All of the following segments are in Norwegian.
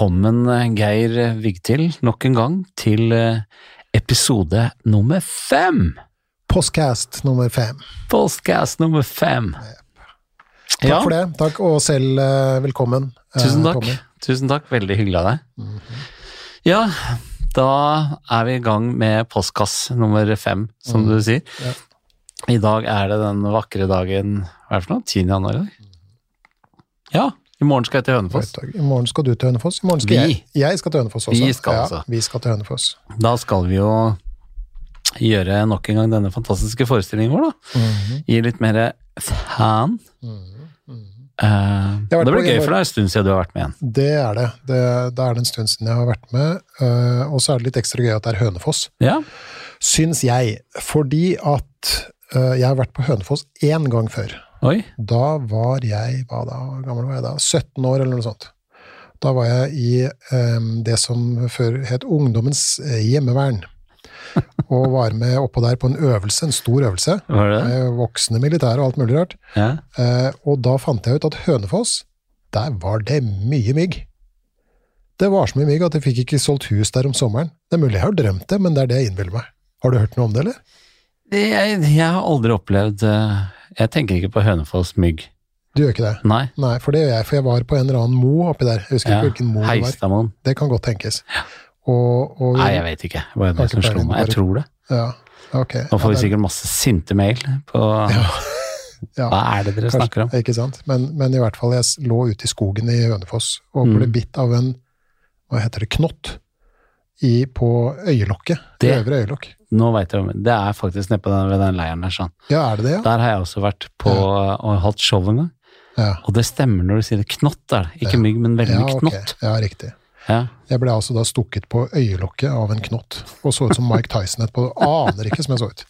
Velkommen, Geir Vigtil, nok en gang til eh, episode nummer fem. Postcast nummer fem. Postcast nummer fem. Takk for det. Takk, og selv eh, velkommen. eh, Tusen takk. Tommy. Tusen takk. Veldig hyggelig av deg. Ja, da er vi i gang med postkass nummer fem, som du sier. Ja. I dag er det den vakre dagen Hva er det for noe? 10. januar i dag? Ja, i morgen skal jeg til Hønefoss. I morgen skal du til Hønefoss. I morgen skal Vi. jeg. Jeg skal til Hønefoss også. Vi skal ja, altså. Vi skal til Hønefoss. Da skal vi jo gjøre nok en gang denne fantastiske forestillingen vår, da. Mhm. Gi litt mer fan. Jeg har vært det blir gøy for for deg en stund siden du har vært med igjen. Det er det. det. Da er det en stund siden jeg har vært med. Uh, og så er det litt ekstra gøy at det er Hønefoss. Ja, Syns jeg. Fordi at uh, jeg har vært på Hønefoss én gang før. Oi. Da var jeg hva da, gammel var jeg da? 17 år, eller noe sånt. Da var jeg i um, det som før het Ungdommens eh, hjemmevern. Og var med oppå der på en øvelse, en stor øvelse, Var det med voksne militære og alt mulig rart. Ja. Uh, og da fant jeg ut at Hønefoss, der var det mye mygg. Det var så mye mygg at jeg fikk ikke solgt hus der om sommeren. Det er mulig jeg har drømt det, men det er det jeg innbiller meg. Har du hørt noe om det, eller? Det, jeg, jeg har aldri opplevd eh, Jeg tenker ikke på Hønefoss mygg. Du gjør ikke det? Nei. Nei, for det gjør jeg, for jeg var på en eller annen mo oppi der. Jeg husker Ja. ikke hvilken mo det var. Det kan godt tenkes. Og, og, Nei, jeg vet ikke. Det var det som slo meg. Jeg tror det. Ja, Okay. Nå får vi Ja, sikkert masse sinte mail på ja, Hva er det dere kanskje, snakker om? Ikke sant? Men, men i hvert fall, jeg lå ute i skogen i Hønefoss og ble Mm. bitt av en, hva heter det, knott i, på øyelokket. Det- Øvre øyelokk. Nå veit jeg om Det er faktisk nede den, ved den leiren der. Sånn. Ja, er det det, ja? Der har jeg også vært på og holdt show en gang. Ja, Og det stemmer når du sier det. Knott er det. Ikke Ja. mygg, men veldig ja, okay. knott. ja riktig. Ja. Jeg ble altså da stukket på øyelokket av en knott, og så ut som Mike Tyson etterpå. Aner ikke som jeg så ut.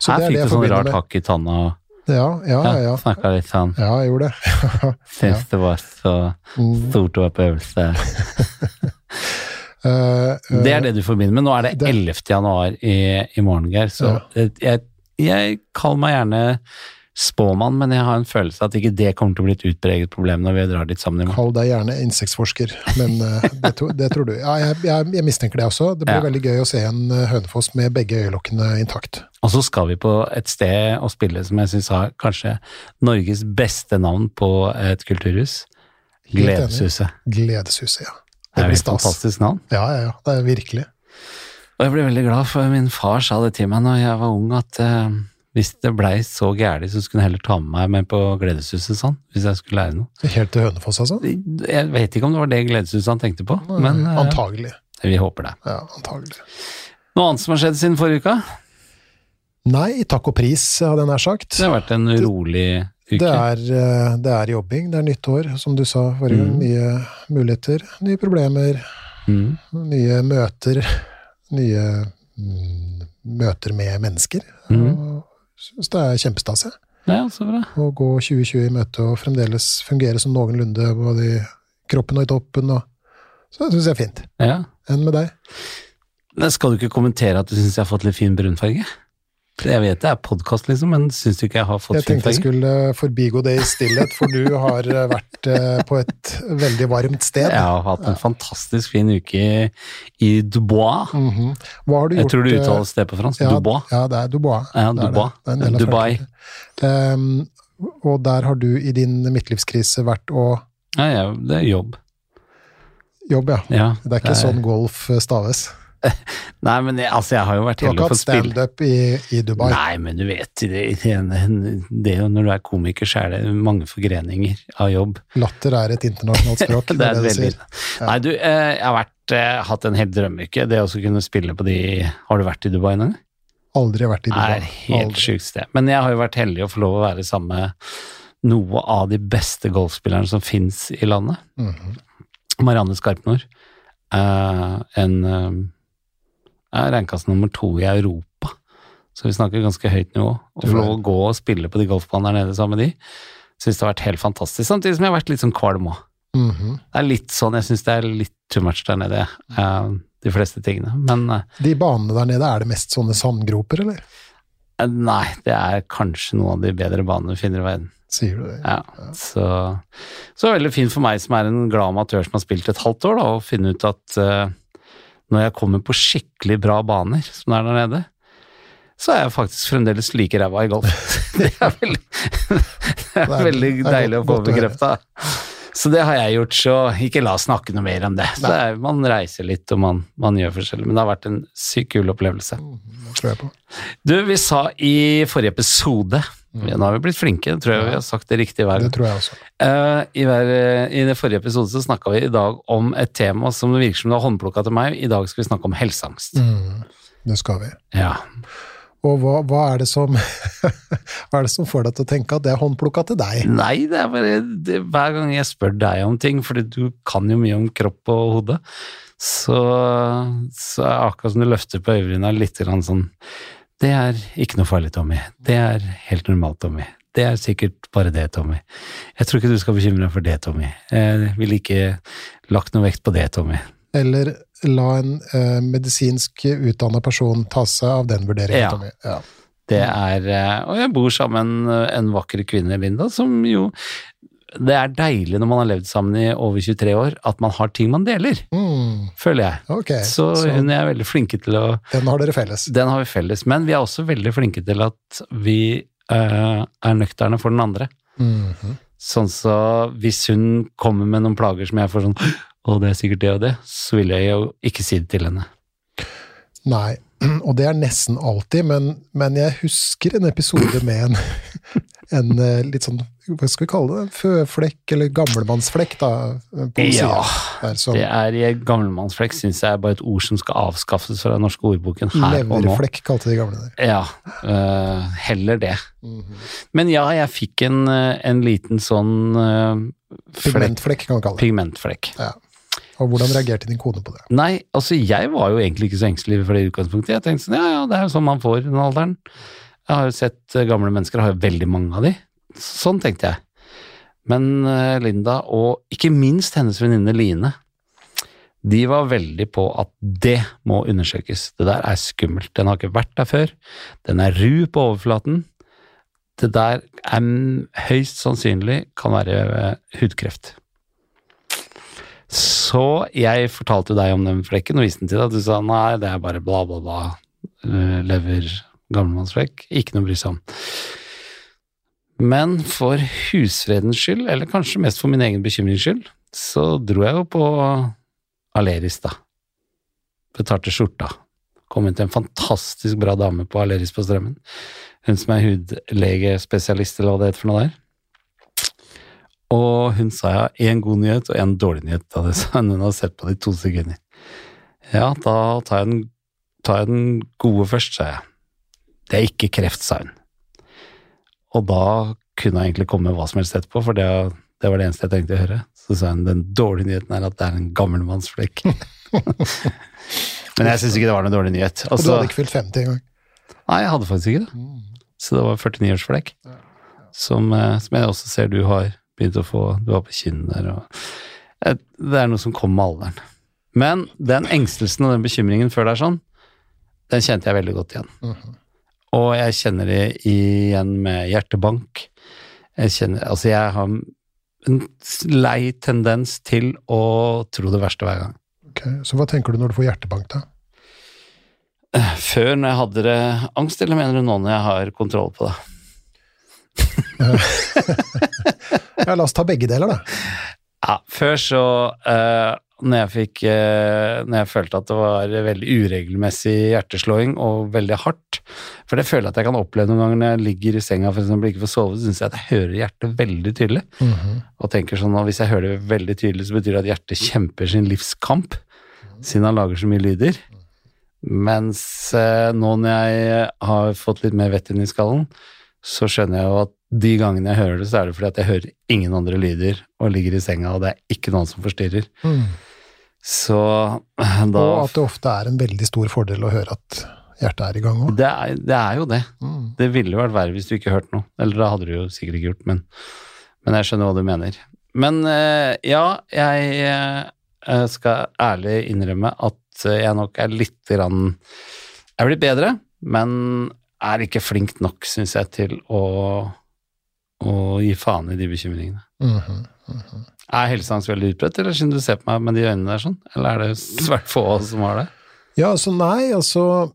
Så Her det er fikk du sånn rart med hakk i tanna Ja, ja, ja, ja. ja. snakka litt sånn. Ja, jeg gjorde det. Syns det var så Mm. stort å være på øvelse. Eh, eh, Det er det du forbinder med. Nå er det Det- 11. januar i, i morgen, Geir, så jeg, jeg kaller meg gjerne spåmann, men jeg har en følelse av at ikke det kommer til å bli et utpreget problem når vi drar dit sammen i morgen. Kall deg gjerne insektforsker, men eh, det, to, det tror du. Ja, jeg, jeg, jeg mistenker det også. Det blir Ja. veldig gøy å se en eh, Hønefoss med begge øyelokkene intakt. Og så skal vi på et sted og spille som jeg syns har kanskje Norges beste navn på et kulturhus. Gledeshuset. Gledeshuset, ja. Det blir stas. fantastisk navn. Ja, ja, ja. Det er virkelig. Og jeg ble veldig glad, for min far sa det til meg når jeg var ung, at uh, hvis det blei så gærent, så skulle han heller ta med meg med på Gledeshuset, sånn, hvis jeg skulle lære noe. Helt til Hønefoss, altså? Jeg vet ikke om det var det Gledeshuset han tenkte på, men uh, Antagelig. vi håper det. Ja, antagelig. Noe annet som har skjedd siden forrige uke? Nei, takk og pris, hadde jeg nær sagt. Det har vært en rolig. Det er, eh, det er jobbing, det er nytt år, som du sa forrige gang. Mm. Nye muligheter, nye problemer, Mm. nye møter. Nye mm, møter med mennesker. Mm. Syns det er kjempestas, jeg. Ja, så bra. Å gå 2020 i møte og fremdeles fungere som noenlunde både i kroppen og i toppen. Og, så det syns jeg er fint. Ja. Enn med deg? Men skal du ikke kommentere at du syns jeg har fått litt fin brunfarge? Jeg vet det er podkast, liksom, men syns du ikke jeg har fått Jeg tenkte jeg skulle forbigå det i stillhet, for du har eh, vært eh, på et veldig varmt sted. Jeg har hatt en fantastisk fin uke i, i Dubois. Mhm. Hva har du Jeg tror du uttaler uttales det på fransk. Ja, Dubois. Ja, det er Dubois. Ja, Det er det. Det er Dubai. Ehm, og der har du i din midtlivskrise vært å Ja, ja, det er jobb. Jobb, ja. Ja, Det er ikke sånn golf eh, staves. Nei, men jeg, altså, jeg har jo vært heldig for å spille Du har ikke hatt standup i, i Dubai. Nei, men du vet, det, det, det når du er komiker, så er det mange forgreninger av jobb. Latter er et internasjonalt språk. Det er det du veldig sier. Nei, du, eh, jeg har vært, eh, hatt en hel drømmeuke. Det å kunne spille på de Har du vært i Dubai noen gang? Aldri vært i Dubai. er helt sjukt sted. Men jeg har jo vært heldig å få lov å være sammen med noe av de beste golfspillerne som fins i landet. Mhm. Marianne Skarpnor. Uh, en er ranka nummer to i Europa. Så vi snakker ganske høyt nivå. Å få lov å gå og spille på de golfbanene der nede sammen med de, syns det har vært helt fantastisk. Samtidig som jeg har vært litt sånn kvalm òg. Mhm. Det er litt sånn, jeg syns det er litt too much der nede, eh, de fleste tingene. Men eh, De banene der nede, er det mest sånne sandgroper, eller? nei, det er kanskje noen av de bedre banene vi finner i verden. Sier du det? Ja, så, så veldig fint for meg som er en glad amatør som har spilt et halvt år, da, å finne ut at uh, når jeg kommer på skikkelig bra baner, som det er der nede, så er jeg faktisk fremdeles like ræva i golf. det er veldig, det er veldig deilig å få bekrefta. Så det har jeg gjort, så ikke la oss snakke noe mer om det. Så det er, Man reiser litt og man, man, gjør forskjellig, men det har vært en sykt kul opplevelse. Mm. Du, vi sa i forrige episode mm. Nå har vi blitt flinke, tror jeg vi har sagt det riktig hver gang. Det tror jeg også. Uh, i, hver, I det forrige episode så snakka vi i dag om et tema som det virker som du har håndplukka til meg. I dag skal vi snakke om helseangst. Mm, det skal vi. Ja. Og hva, hva, er det som, hva er det som får deg til å tenke at det er håndplukka til deg? Nei, det er bare det, hver gang jeg spør deg om ting, fordi du kan jo mye om kropp og hode, så, så er det akkurat som du løfter på øyebrynene litt grann sånn Det er ikke noe farlig, Tommy. Det er helt normalt, Tommy. Det er sikkert bare det, Tommy. Jeg tror ikke du skal bekymre deg for det, Tommy. Jeg ville ikke lagt noe vekt på det, Tommy. Eller la en uh, medisinsk utdanna person ta seg av den vurderingen. Ja. ja. Det er eh, Og jeg bor sammen med en vakker kvinne, Linda, som jo det er deilig når man har levd sammen i over 23 år, at man har ting man deler. Mm. Føler jeg. Okay, så, så hun er veldig flinke til å Den har dere felles. Den har vi felles. Men vi er også veldig flinke til at vi uh, er nøkterne for den andre. Mm -hmm. Sånn så hvis hun kommer med noen plager som jeg får sånn og det er sikkert det og det, så vil jeg jo ikke si det til henne. Nei, og det er nesten alltid, men, men jeg husker en episode med en, en eh, litt sånn, hva skal vi kalle det, føflekk eller gamlemannsflekk, da? På ja, der, som, det er gamlemannsflekk syns jeg er bare et ord som skal avskaffes fra den norske ordboken her og nå. Leverflekk kalte de gamle der. Ja, uh, heller det. Mm -hmm. Men ja, jeg fikk en, eh, en liten sånn uh, Pigmentflekk, kan vi kalle det. Pigmentflekk. Ja. Og hvordan reagerte din kone på det? Nei, altså jeg var jo egentlig ikke så engstelig for det utgangspunktet. Jeg tenkte sånn, ja ja, det er jo sånn man får i den alderen. Jeg har jo sett eh, gamle mennesker, jeg har jo veldig mange av de. Sånn tenkte jeg. Men uh, Linda, og ikke minst hennes venninne Line, de var veldig på at det må undersøkes. Det der er skummelt. Den har ikke vært der før. Den er ru på overflaten. Det der er høyst sannsynlig kan være uh, hudkreft. Så jeg fortalte deg om den flekken og viste den til deg, du sa nei, det er bare bla, bla, bla. Eh, lever, gammelmannsflekk. Ikke noe å bry seg om. Men for husfredens skyld, eller kanskje mest for min egen bekymrings skyld, så dro jeg jo på Aleris, da. Betalte skjorta. Kom inn til en fantastisk bra dame på Aleris på Strømmen. Hun som er hudlegespesialist, eller hva det heter for noe der. Og hun sa ja, én god nyhet og én dårlig nyhet. Da det sa hun hun hadde sett på det i to sekunder. Ja, da tar jeg, den, tar jeg den gode først, sa jeg. Det er ikke kreft, sa hun. Og da kunne jeg egentlig komme hva som helst etterpå, for det, det, var det eneste jeg tenkte å høre. Så sa hun den dårlige nyheten er at det er en gammelmannsflekk. Men jeg syns ikke det var noen dårlig nyhet. Altså, og du hadde ikke fylt 50 engang? Nei, jeg hadde faktisk ikke det. Mm. Så det var 49-årsflekk. Som, eh, som jeg også ser du har Begynt å få Du har på kinnet og Det er noe som kommer med alderen. Men den engstelsen og den bekymringen før det er sånn, den kjente jeg veldig godt igjen. Og jeg kjenner det igjen med hjertebank. Jeg kjenner Altså, jeg har en lei tendens til å tro det verste hver gang. Ok, Så hva tenker du når du får hjertebank, da? Før, når jeg hadde det angst, eller mener du nå når jeg har kontroll på det? ja, la oss ta begge deler, da. Ja, før så uh, når jeg fikk uh, Når jeg følte at det var veldig uregelmessig hjerteslåing og veldig hardt For det føler jeg at jeg kan oppleve noen ganger når jeg ligger i senga for eksempel, ikke får sove, så syns jeg at jeg hører hjertet veldig tydelig. Mm -hmm. Og tenker sånn at hvis jeg hører det veldig tydelig, så betyr det at hjertet kjemper sin livskamp, siden han lager så mye lyder. Mens uh, nå når jeg har fått litt mer vett inn i skallen, så skjønner jeg jo at de gangene jeg hører det, så er det fordi at jeg hører ingen andre lyder og ligger i senga, og det er ikke noen som forstyrrer. Mm. Så da Og at det ofte er en veldig stor fordel å høre at hjertet er i gang òg. Det, det, er jo det. Mm. Det ville vært verre hvis du ikke hørte noe. Eller da hadde du jo sikkert ikke gjort, men, men jeg skjønner hva du mener. Men eh, ja, jeg eh, skal ærlig innrømme at jeg nok er litt grann Jeg blir bedre, men er ikke flink nok, syns jeg, til å å gi faen i de bekymringene. Mhm. Er helseangst veldig utbredt, eller siden du ser på meg med de øynene der sånn? Eller er det svært få som har det? Ja, altså nei, altså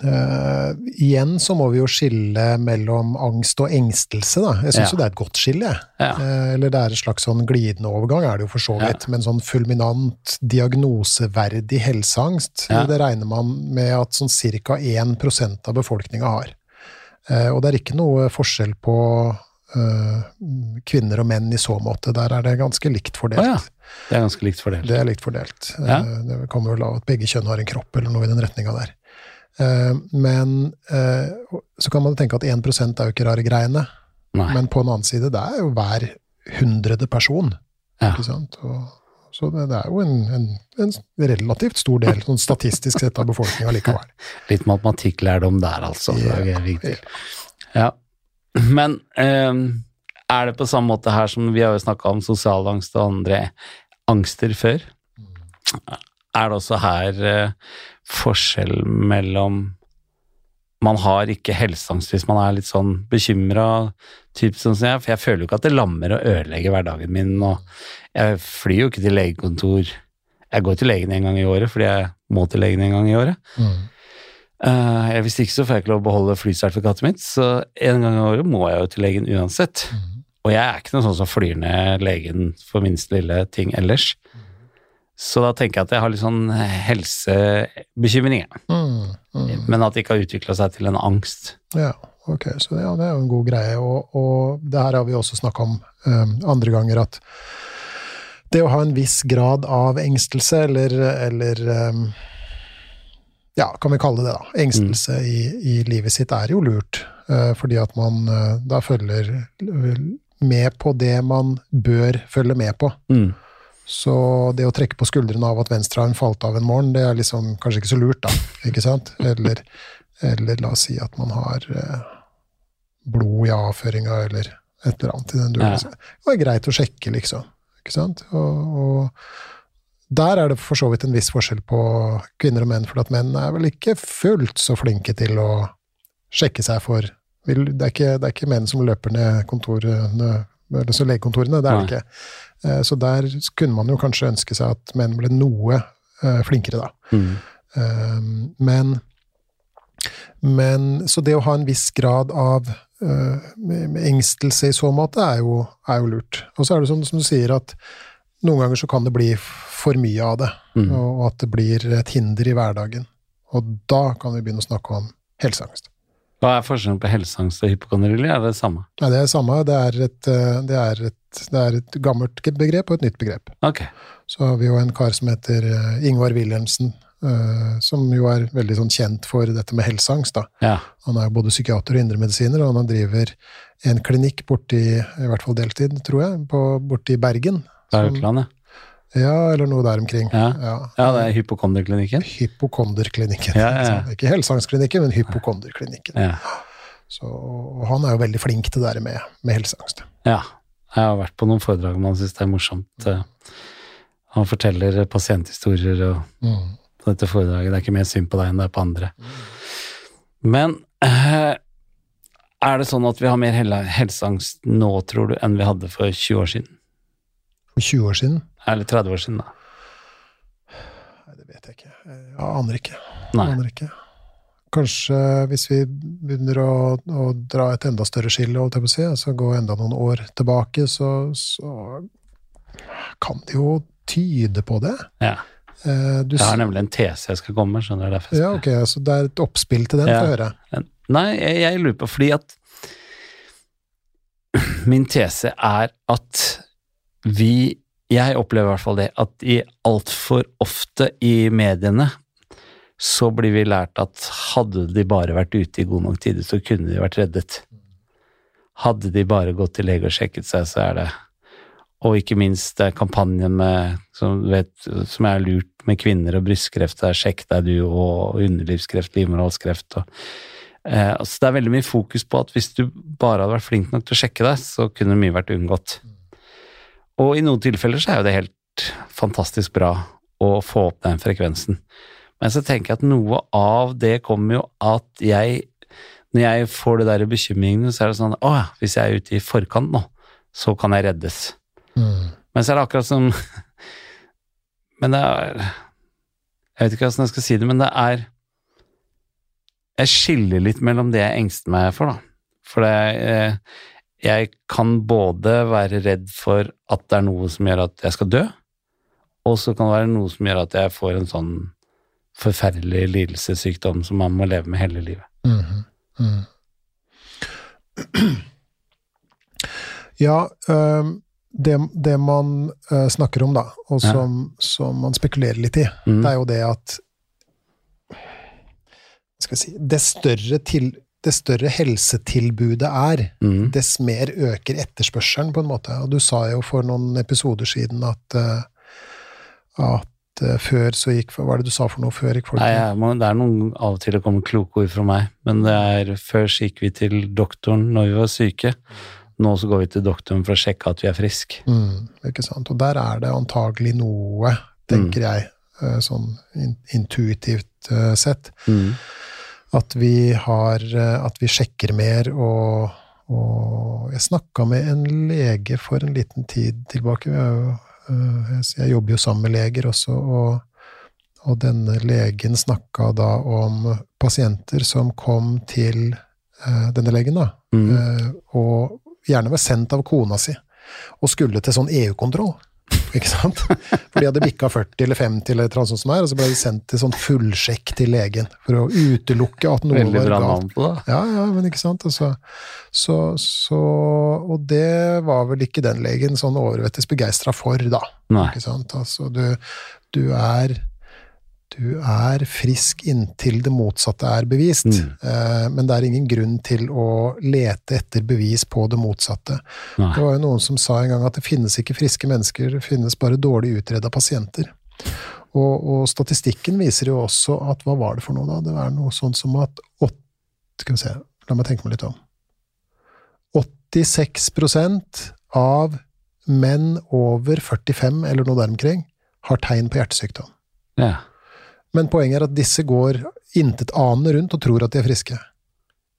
Uh, Igjen så må vi jo skille mellom angst og engstelse, da. Jeg syns Ja. jo det er et godt skille. Ja. Uh, eller det er en slags sånn glidende overgang, er det jo for så vidt. Men sånn fulminant, diagnoseverdig helseangst, Ja. det regner man med at sånn ca. 1% av befolkninga har. Eh, og det er ikke noe forskjell på eh, kvinner og menn i så måte. Der er det ganske likt fordelt. Ah, ja. Det er ganske likt fordelt. Det er likt fordelt. Ja. Eh, Det kommer vel av at begge kjønn har en kropp, eller noe i den retninga der. Eh, Men eh, så kan man tenke at 1 er jo ikke rare greiene. Nei. Men på den annen side, det er jo hver hundrede person. Ja. Ikke sant? Og, så det, det er jo en, en, en relativt stor del, sånn statistisk sett, av befolkninga likevel. Litt matematikklærdom der, altså. Ja. viktig. Ja. Men um, er det på samme måte her som vi har jo snakka om sosial angst og andre angster før? Er det også her uh, forskjell mellom Man har ikke helseangst hvis man er litt sånn bekymra, sånn som jeg, for jeg føler jo ikke at det lammer og ødelegger hverdagen min. og Jeg flyr jo ikke til legekontor. Jeg går til legen en gang i året fordi jeg må til legen en gang i året. Mm. Uh, hvis ikke så får jeg ikke lov å beholde flysertifikatet mitt, så en gang i året må jeg jo til legen uansett. Og jeg er ikke noe sånn som flyr ned legen for minst lille ting ellers. Så da tenker jeg at jeg har litt sånn helsebekymringer, Mm. Mm. men at det ikke har utvikla seg til en angst. Ja, ok. Så det, ja, det er jo en god greie. Og, og det her har vi også snakka om um, andre ganger, at det å ha en viss grad av engstelse, eller, eller um, ja, kan vi kalle det da. Engstelse i, i livet sitt er jo lurt. Uh, fordi at man uh, da følger med på det man bør følge med på. Mm. Så det å trekke på skuldrene av at venstrearm falt av en morgen, det er liksom kanskje ikke så lurt, da. Ikke sant? Eller, eller la oss si at man har eh, blod i avføringa, eller et eller annet i den duren. Ja. Det er greit å sjekke, liksom. Ikke sant? Og, og der er det for så vidt en viss forskjell på kvinner og menn, for at menn er vel ikke fullt så flinke til å sjekke seg for Det er ikke, det er ikke menn som løper ned kontorene, eller så legekontorene, det er det ikke. Eh, Så der kunne man jo kanskje ønske seg at menn ble noe eh, flinkere, da. Mm. Eh, Men, men Så det å ha en viss grad av engstelse i så måte er jo, er jo lurt. Og så er det sånn som du sier, at noen ganger så kan det bli for mye av det, Mm. og at det blir et hinder i hverdagen. Og da kan vi begynne å snakke om helseangst. Hva er forskjellen på helseangst og hypokondrilli? Er det det samme? Nei, det er samme. Det er et, eh, det er et, det er et gammelt begrep og et nytt begrep. Ok. Så har vi jo en kar som heter eh, Ingvar Wilhelmsen, eh, som jo er veldig sånn kjent for dette med helseangst. da. Ja. Han er jo både psykiater og indremedisiner, og han driver en klinikk borti, i hvert fall deltid, tror jeg, på, borti Bergen. Som-? Ja, eller noe der omkring. Ja. Ja. Ja, det er hypokonderklinikken. Hypokonderklinikken. Ja. Ikke helseangstklinikken, men hypokonderklinikken. Ja. Så, og han er jo veldig flink til det der med, med helseangst. ja. Jeg har vært på noen foredrag med han, syns det er morsomt. Eh, Han forteller pasienthistorier og Mm. på dette foredraget. Det er ikke mer synd på deg enn det er på andre. Men eh, er det sånn at vi har mer helseangst nå, tror du, enn vi hadde for 20 år siden? For 20 år siden? Eller 30 år siden, da? Nei, det vet jeg ikke. Jeg aner ikke. Nei. Aner ikke. Kanskje hvis vi begynner å, å dra et enda større skille, holdt jeg på å si, altså gå enda noen år tilbake, så, så kan det jo tyde på det. Ja. Eh, Du, Jeg har nemlig en tese jeg skal komme med, skjønner du. Ja, ok, så det er et oppspill til den, Ja. få høre. Nei, jeg, jeg lurer på fordi at Min tese er at vi Jeg opplever i hvert fall det, at i altfor ofte i mediene så blir vi lært at hadde de bare vært ute i god nok tide, så kunne de vært reddet. Hadde de bare gått til lege og sjekket seg, så er det Og ikke minst det er kampanjen med, som, vet, som er lurt med kvinner og brystkreft, er sjekk deg du, og underlivskreft, livmorhalskreft og eh, altså Det er veldig mye fokus på at hvis du bare hadde vært flink nok til å sjekke deg, så kunne mye vært unngått. Og i noen tilfeller så er jo det helt fantastisk bra å få opp den frekvensen. Men så tenker jeg at noe av det kommer jo at jeg når jeg får det der bekymringene, så er det sånn Å ja, hvis jeg er ute i forkant nå, så kan jeg reddes. Mm. Men så er det akkurat som Men det er Jeg vet ikke hvordan jeg skal si det, men det er Jeg skiller litt mellom det jeg engster meg for, da. For det eh, Jeg kan både være redd for at det er noe som gjør at jeg skal dø, og så kan det være noe som gjør at jeg får en sånn forferdelig lidelsessykdom som man må leve med hele livet. Mhm. Mm. Ja, det, det man øh, snakker om, da, og Ja. som, som man spekulerer litt i, Mm. det er jo det at skal vi si, det større, til, det større helsetilbudet er, Mm. dess mer øker etterspørselen, på en måte. Og du sa jo for noen episoder siden at, øh, at øh, før så gikk Hva var det du sa for noe før gikk folk Nei, ja, man, det er noen av og til det kommer kloke ord fra meg, men det er før så gikk vi til doktoren når vi var syke. Nå så går vi til doktoren for å sjekke at vi er friske. Mm, ikke sant? Og der er det antagelig noe, tenker jeg, eh, sånn intuitivt eh, sett. Mm. At vi har eh, At vi sjekker mer og, og Jeg snakka med en lege for en liten tid tilbake. Jeg, eh, jeg- jeg jobber jo sammen med leger også, og, og denne legen snakka da om pasienter som kom til eh, denne legen, da, Mm. og gjerne var sendt av kona si, og skulle til sånn EU-kontroll. Ikke sant? For de hadde bikka 40 eller 50 eller noe sånt som er, og så ble de sendt til sånn fullsjekk til legen for å utelukke at noe Veldig var galt. på det. Ja, ja, men ikke sant. Altså, så, så, og det var vel ikke den legen sånn overvettes begeistra for, da. Nei. Ikke sant? Altså, du, du er du er frisk inntil det motsatte er bevist, Mm. eh, men det er ingen grunn til å lete etter bevis på det motsatte. Nei. Det var jo noen som sa en gang at det finnes ikke friske mennesker, det finnes bare dårlig utreda pasienter. Og, og statistikken viser jo også at hva var det for noe, da? Det er noe sånn som at åt, Skal vi se, la meg tenke meg litt om. 86% av menn over 45, eller noe der omkring, har tegn på hjertesykdom. Ja. Men poenget er at disse går intetanende rundt og tror at de er friske.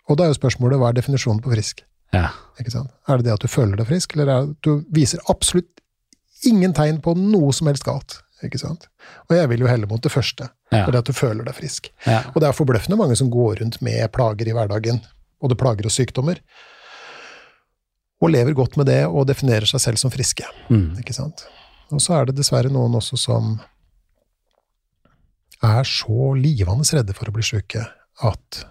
Og da er jo spørsmålet hva er definisjonen på frisk? ja. Ikke sant? Er det det at du føler deg frisk, eller er det at du viser absolutt ingen tegn på noe som helst galt? Ikke sant? Og jeg vil jo helle mot det første, Ja. for det at du føler deg frisk. ja. Og det er forbløffende mange som går rundt med plager i hverdagen, både plager og sykdommer, og lever godt med det og definerer seg selv som friske. Mm. Ikke sant? Og så er det dessverre noen også som er så livende redde for å bli syke at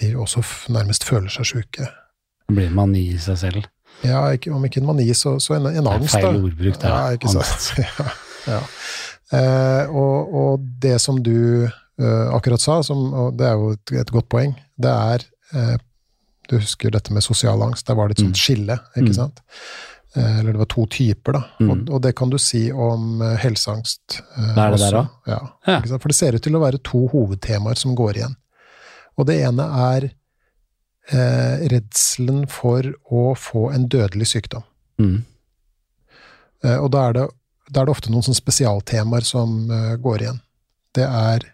de også nærmest føler seg. Det blir mani i seg selv. Ja, ikke, om ikke en mani, så, så en, en angst, feil ordbruk, det. Ja, ikke sant. ja, ja. Eh, og, og det som du eh, akkurat sa, som, og det er jo et, et godt poeng, det er eh, Du husker dette med sosial angst, der var det et sånt Mm. skille, ikke Mm. sant? Eh, eller det var to typer, da. Mm. Og, og det kan du si om eh, helseangst. eh, Det er det der også. også? Ja, Ja. Ikke sant? For det ser ut til å være to hovedtemaer som går igjen. Og det ene er eh, redselen for å få en dødelig sykdom. Mm. Eh, og da er, det, da er det ofte noen sånne spesialtemaer som eh, går igjen. Det er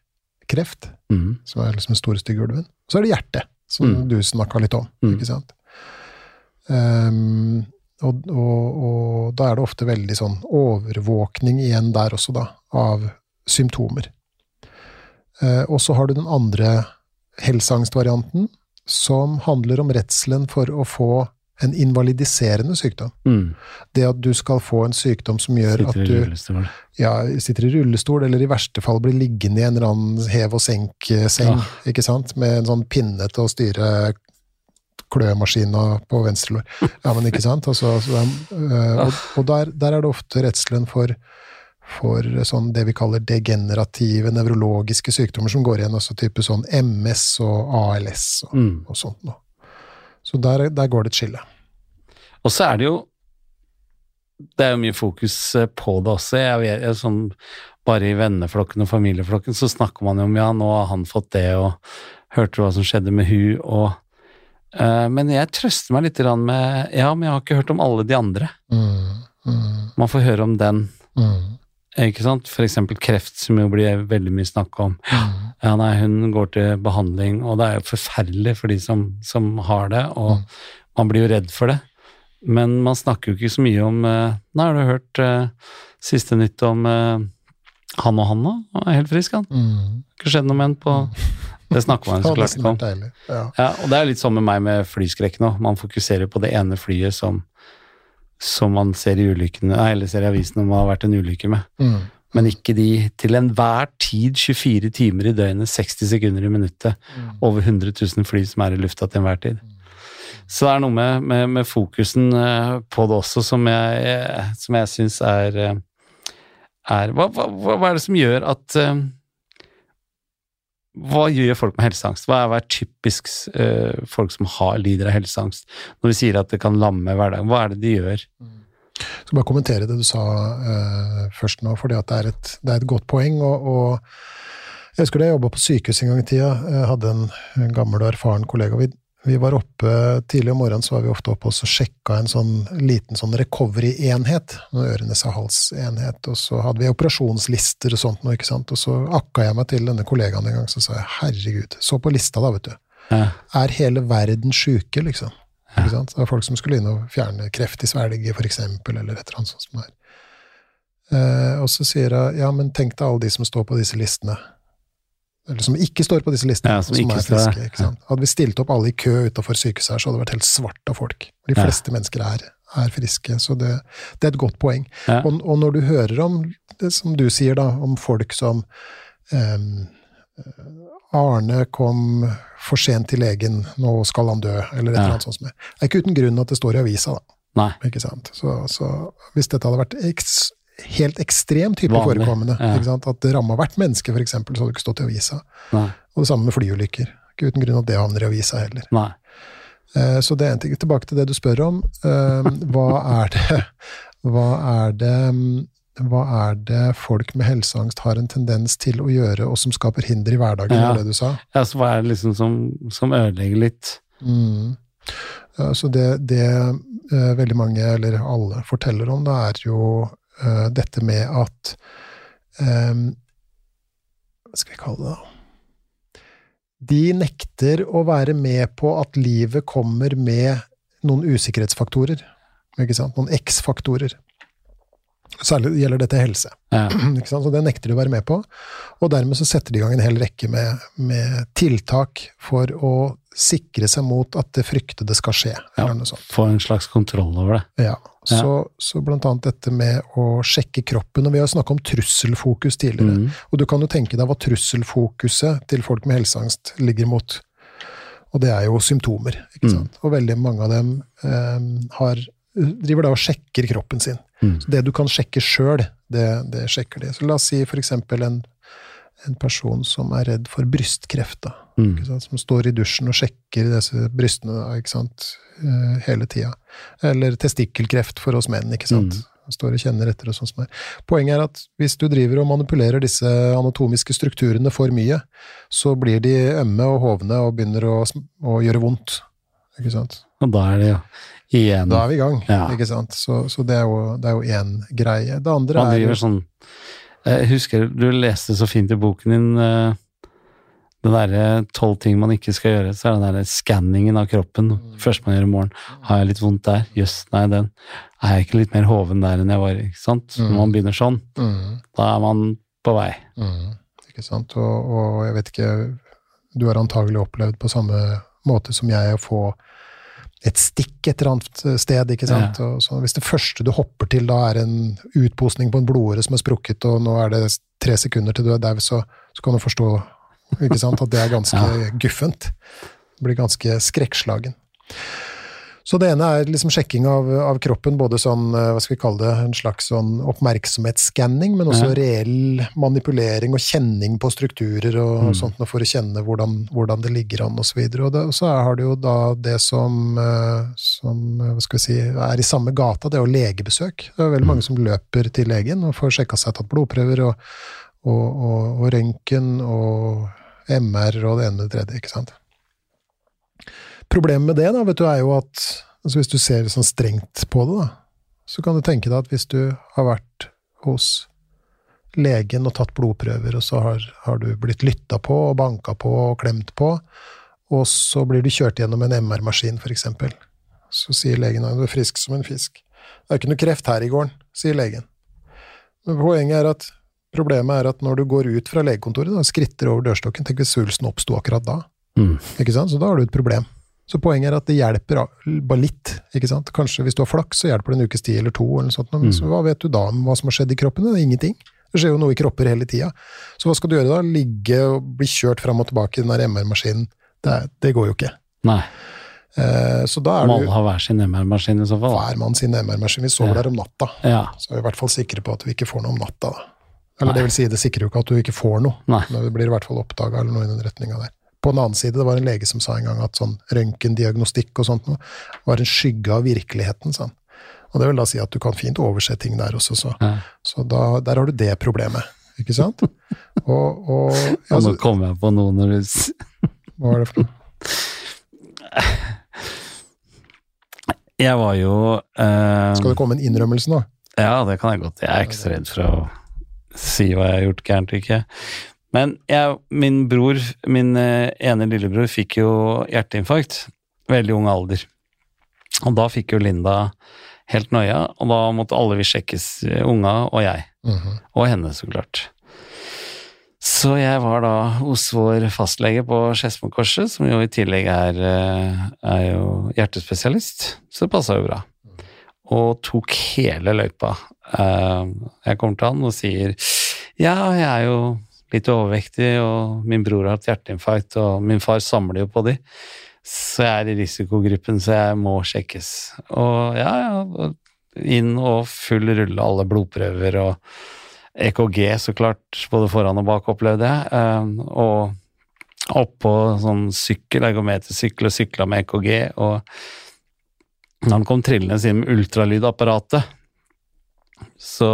kreft, Mm. som er liksom den store stygge ulven. Og så er det hjertet, som Mm. du snakka litt om. Mm. ikke sant? Ehm, og, og, og da er det ofte veldig sånn overvåkning igjen der også, da, av symptomer. Eh, og så har du den andre helseangstvarianten, som handler om redselen for å få en invalidiserende sykdom. Mm. Det at du skal få en sykdom som gjør Sitter at du rullestol. ja, sitter i rullestol, eller i verste fall blir liggende i en eller annen hev og senk-seng, Ja. ikke sant, med en sånn pinne til å styre klømaskina på venstre lår. Ja, men ikke sant? Altså, altså, er, øh, og og der, der er det ofte redselen for, for sånn det vi kaller degenerative nevrologiske sykdommer som går igjen, altså type sånn MS og ALS og, Mm. og sånt noe. Så der, der går det et skille. Og så er det jo Det er jo mye fokus eh, på det også. Jeg vet, jeg, sånn, bare i venneflokken og familieflokken så snakker man jo om ja, nå har han fått det, og hørte du hva som skjedde med hun, og Men jeg trøster meg litt med Ja, men jeg har ikke hørt om alle de andre. Mm, mm, Man får høre om den, mm, ikke sant? For eksempel kreft, som jo blir veldig mye snakk om. mm. Ja, nei, hun går til behandling, og det er jo forferdelig for de som, som har det, og Mm. man blir jo redd for det. Men man snakker jo ikke så mye om eh, Nei, har du hørt uh, siste nytt om uh, han og han nå? Han er helt frisk, han. Mm. Ikke skjedd noe med han på Det snakker man så klart ikke om. Ja. Ja, og det er litt sånn med meg med flyskrekk nå. Man fokuserer på det ene flyet som, som man ser i ulykkene, eller ser i avisen om det har vært en ulykke med. Mm. Men ikke de til enhver tid 24 timer i døgnet, 60 sekunder i minuttet, Mm. over 100 000 fly som er i lufta til enhver tid. Så det er noe med, med, med fokusen eh, på det også som jeg, eh, som jeg syns er, eh, er hva, hva, hva er det som gjør at Hva gjør folk med helseangst? Hva er, hva er typisk uh, folk som har, lider av helseangst? Når du sier at det kan lamme hverdagen, hva er det de gjør? Jeg skal bare kommentere det du sa uh, først nå, for det et, det er et godt poeng. Og, og jeg husker da jeg jobba på sykehus en gang i tida. Jeg hadde en, en gammel og erfaren kollega. Vi, vi var oppe tidlig om morgenen, så var vi ofte oppe og så sjekka en sånn liten sånn recovery-enhet. Ørenes og hals-enhet. Og så hadde vi operasjonslister og sånt noe, ikke sant. Og så akka jeg meg til denne kollegaen en gang, så sa jeg herregud, så på lista da, vet du. Ja, Er hele verden sjuke, liksom? Ikke sant? Det var folk som skulle inn og fjerne kreft i svelget, for eksempel, eller et eller annet sånt som det er. Eh, og så sier jeg, ja, men tenk deg alle de som står på disse listene. Eller som ikke står på disse listene, Ja, som som er friske. Ikke sant? Hadde vi stilt opp alle i kø utafor sykehuset her, så hadde det vært helt svart av folk. De Ja. fleste mennesker er, er friske, så det, det er et godt poeng. ja, Og, og når du hører om det som du sier, da, om folk som um, Arne kom for sent til legen, nå skal han dø, eller et Ja. eller annet sånt som det. Det er ikke uten grunn at det står i avisa, da. nei. Ikke sant? Så, så hvis dette hadde vært eks, helt ekstremt type Vanlig, forekommende, ja. at det ramma hvert menneske, eksempel, så hadde det ikke stått i avisa. Nei. Og det samme med flyulykker. Ikke uten grunn at det havner i avisa heller. nei. Eh, Så det er en ting. Tilbake til det du spør om. Eh, Hva er det Hva er det hva er det folk med helseangst har en tendens til å gjøre, og som skaper hinder i hverdagen, Ja. det du sa? Ja, så hva er det liksom som, som ødelegger litt? Mm. Ja, så det, det eh, veldig mange, eller alle, forteller om, det er jo eh, dette med at um, Hva skal vi kalle det, da? De nekter å være med på at livet kommer med noen usikkerhetsfaktorer. Ikke sant? Noen X-faktorer. Særlig gjelder dette helse. Ja? Så det nekter de å være med på. Og dermed så setter de i gang en hel rekke med, med tiltak for å sikre seg mot at det fryktede skal skje. Ja. Eller noe sånt. få en slags kontroll over det. Ja. Så, så blant annet dette med å sjekke kroppen. Og vi har snakka om trusselfokus tidligere. Mm. Og du kan jo tenke deg hva trusselfokuset til folk med helseangst ligger mot. Og det er jo symptomer. ikke Mm. sant? Og veldig mange av dem eh, har, driver da og sjekker kroppen sin. Mm. Så det du kan sjekke sjøl, det, det sjekker de. Så la oss si eksempel en, en person som er redd for brystkreft, da. Mm. Som står i dusjen og sjekker disse brystene da, ikke sant? Eh, hele tida. Eller testikkelkreft for oss menn, ikke sant. Mm. Står og kjenner etter og sånn som er. Poenget er at hvis du driver og manipulerer disse anatomiske strukturene for mye, så blir de ømme og hovne og begynner å, å gjøre vondt. Ikke sant. Og da er det jo igjen Da er vi i gang, Ja. ikke sant. Så, så det er jo én greie. Det andre Man er driver sånn Jeg husker du leste så fint i boken din eh, den derre tolv ting man ikke skal gjøre, så er det den derre skanningen av kroppen. Først man gjør i morgen. Har jeg litt vondt der? Jøss, nei, den. Er jeg ikke litt mer hoven der enn jeg var? ikke sant? Mm. Når man begynner sånn, mm, da er man på vei. mm, Ikke sant. Og, og jeg vet ikke Du har antagelig opplevd på samme måte som jeg å få et stikk et eller annet sted, ikke sant. Og så hvis det første du hopper til da er en utposning på en blodåre som er sprukket, og nå er det tre sekunder til du er dau, så, så kan du forstå ikke sant, at det er ganske Ja. guffent. Du blir ganske skrekkslagen. Så det ene er liksom sjekking av, av kroppen, både sånn, eh, hva skal vi kalle det, en slags sånn oppmerksomhetsskanning, men også Ja. reell manipulering og kjenning på strukturer og Mm. sånt, for å kjenne hvordan, hvordan det ligger an, og så. Og, det, og så har du jo da det som, eh, som eh, hva skal vi si, er i samme gata, det er jo legebesøk. Det er veldig mange som løper til legen og får sjekka seg tatt blodprøver og, og, og, og røntgen og MR og det ene og det tredje, ikke sant. Problemet med det da, vet du, er jo at altså hvis du ser sånn strengt på det, da, så kan du tenke deg at hvis du har vært hos legen og tatt blodprøver, og så har, har du blitt lytta på og banka på og klemt på, og så blir du kjørt gjennom en MR-maskin, eksempel. Så sier legen at du er frisk som en fisk. Det er ikke noe kreft her i gården, sier legen. Men poenget er at problemet er at når du går ut fra legekontoret, da, skritter over dørstokken, tenk hvis svulsten oppsto akkurat da. Mm. Ikke sant? Så da har du et problem. Så poenget er at det hjelper bare litt. ikke sant? Kanskje hvis du har flaks, så hjelper det en ukes tid eller to, eller sånt, men Mm. så hva vet du da om hva som har skjedd i kroppen? Det er ingenting. Det skjer jo noe i kropper hele tida. Så hva skal du gjøre da? Ligge og bli kjørt fram og tilbake i den der MR-maskinen? Det, det går jo ikke. Nei. Eh, så da Må er alle du ha hver sin MR-maskin i så fall. hver mann sin MR-maskin. Vi sover Ja. der om natta, Ja. så er vi i hvert fall sikre på at vi ikke får noe om natta. da. Eller Nei. det vil si, det sikrer jo ikke at du ikke får noe, Nei. men det blir i hvert fall oppdaga eller noe i den retninga der. På den annen side, det var en lege som sa en gang at sånn røntgendiagnostikk og sånt noe var en skygge av virkeligheten, sa han. Og det vil da si at du kan fint overse ting der også, så, Ja. så da, der har du det problemet, ikke sant? Og, og ja, nå kommer jeg på noe når du Hva var det for noe? Jeg var jo eh, Skal det komme en innrømmelse nå? Ja, det kan jeg godt. Jeg er ikke så redd for å si hva jeg har gjort gærent og ikke. Men jeg, min bror, min eh, ene lillebror, fikk jo hjerteinfarkt. Veldig ung alder. Og da fikk jo Linda helt noia, og da måtte alle vi sjekkes, eh, unga og jeg. Mhm. Og henne, så klart. Så jeg var da hos vår fastlege på Skedsmokorset, som jo i tillegg er, eh, er jo hjertespesialist, så det passa jo bra. Og tok hele løypa. Jeg kommer til han og sier ja, jeg er jo litt overvektig, og min bror har hatt hjerteinfarkt, og min far samler jo på de. Så jeg er i risikogruppen, så jeg må sjekkes. Og ja, ja, inn og full rulle, alle blodprøver og EKG, så klart, både foran og bak, opplevde jeg. Eh, Og oppå sånn sykkel, ergometersykkel, og sykla med EKG. Og han kom trillende inn med ultralydapparatet, så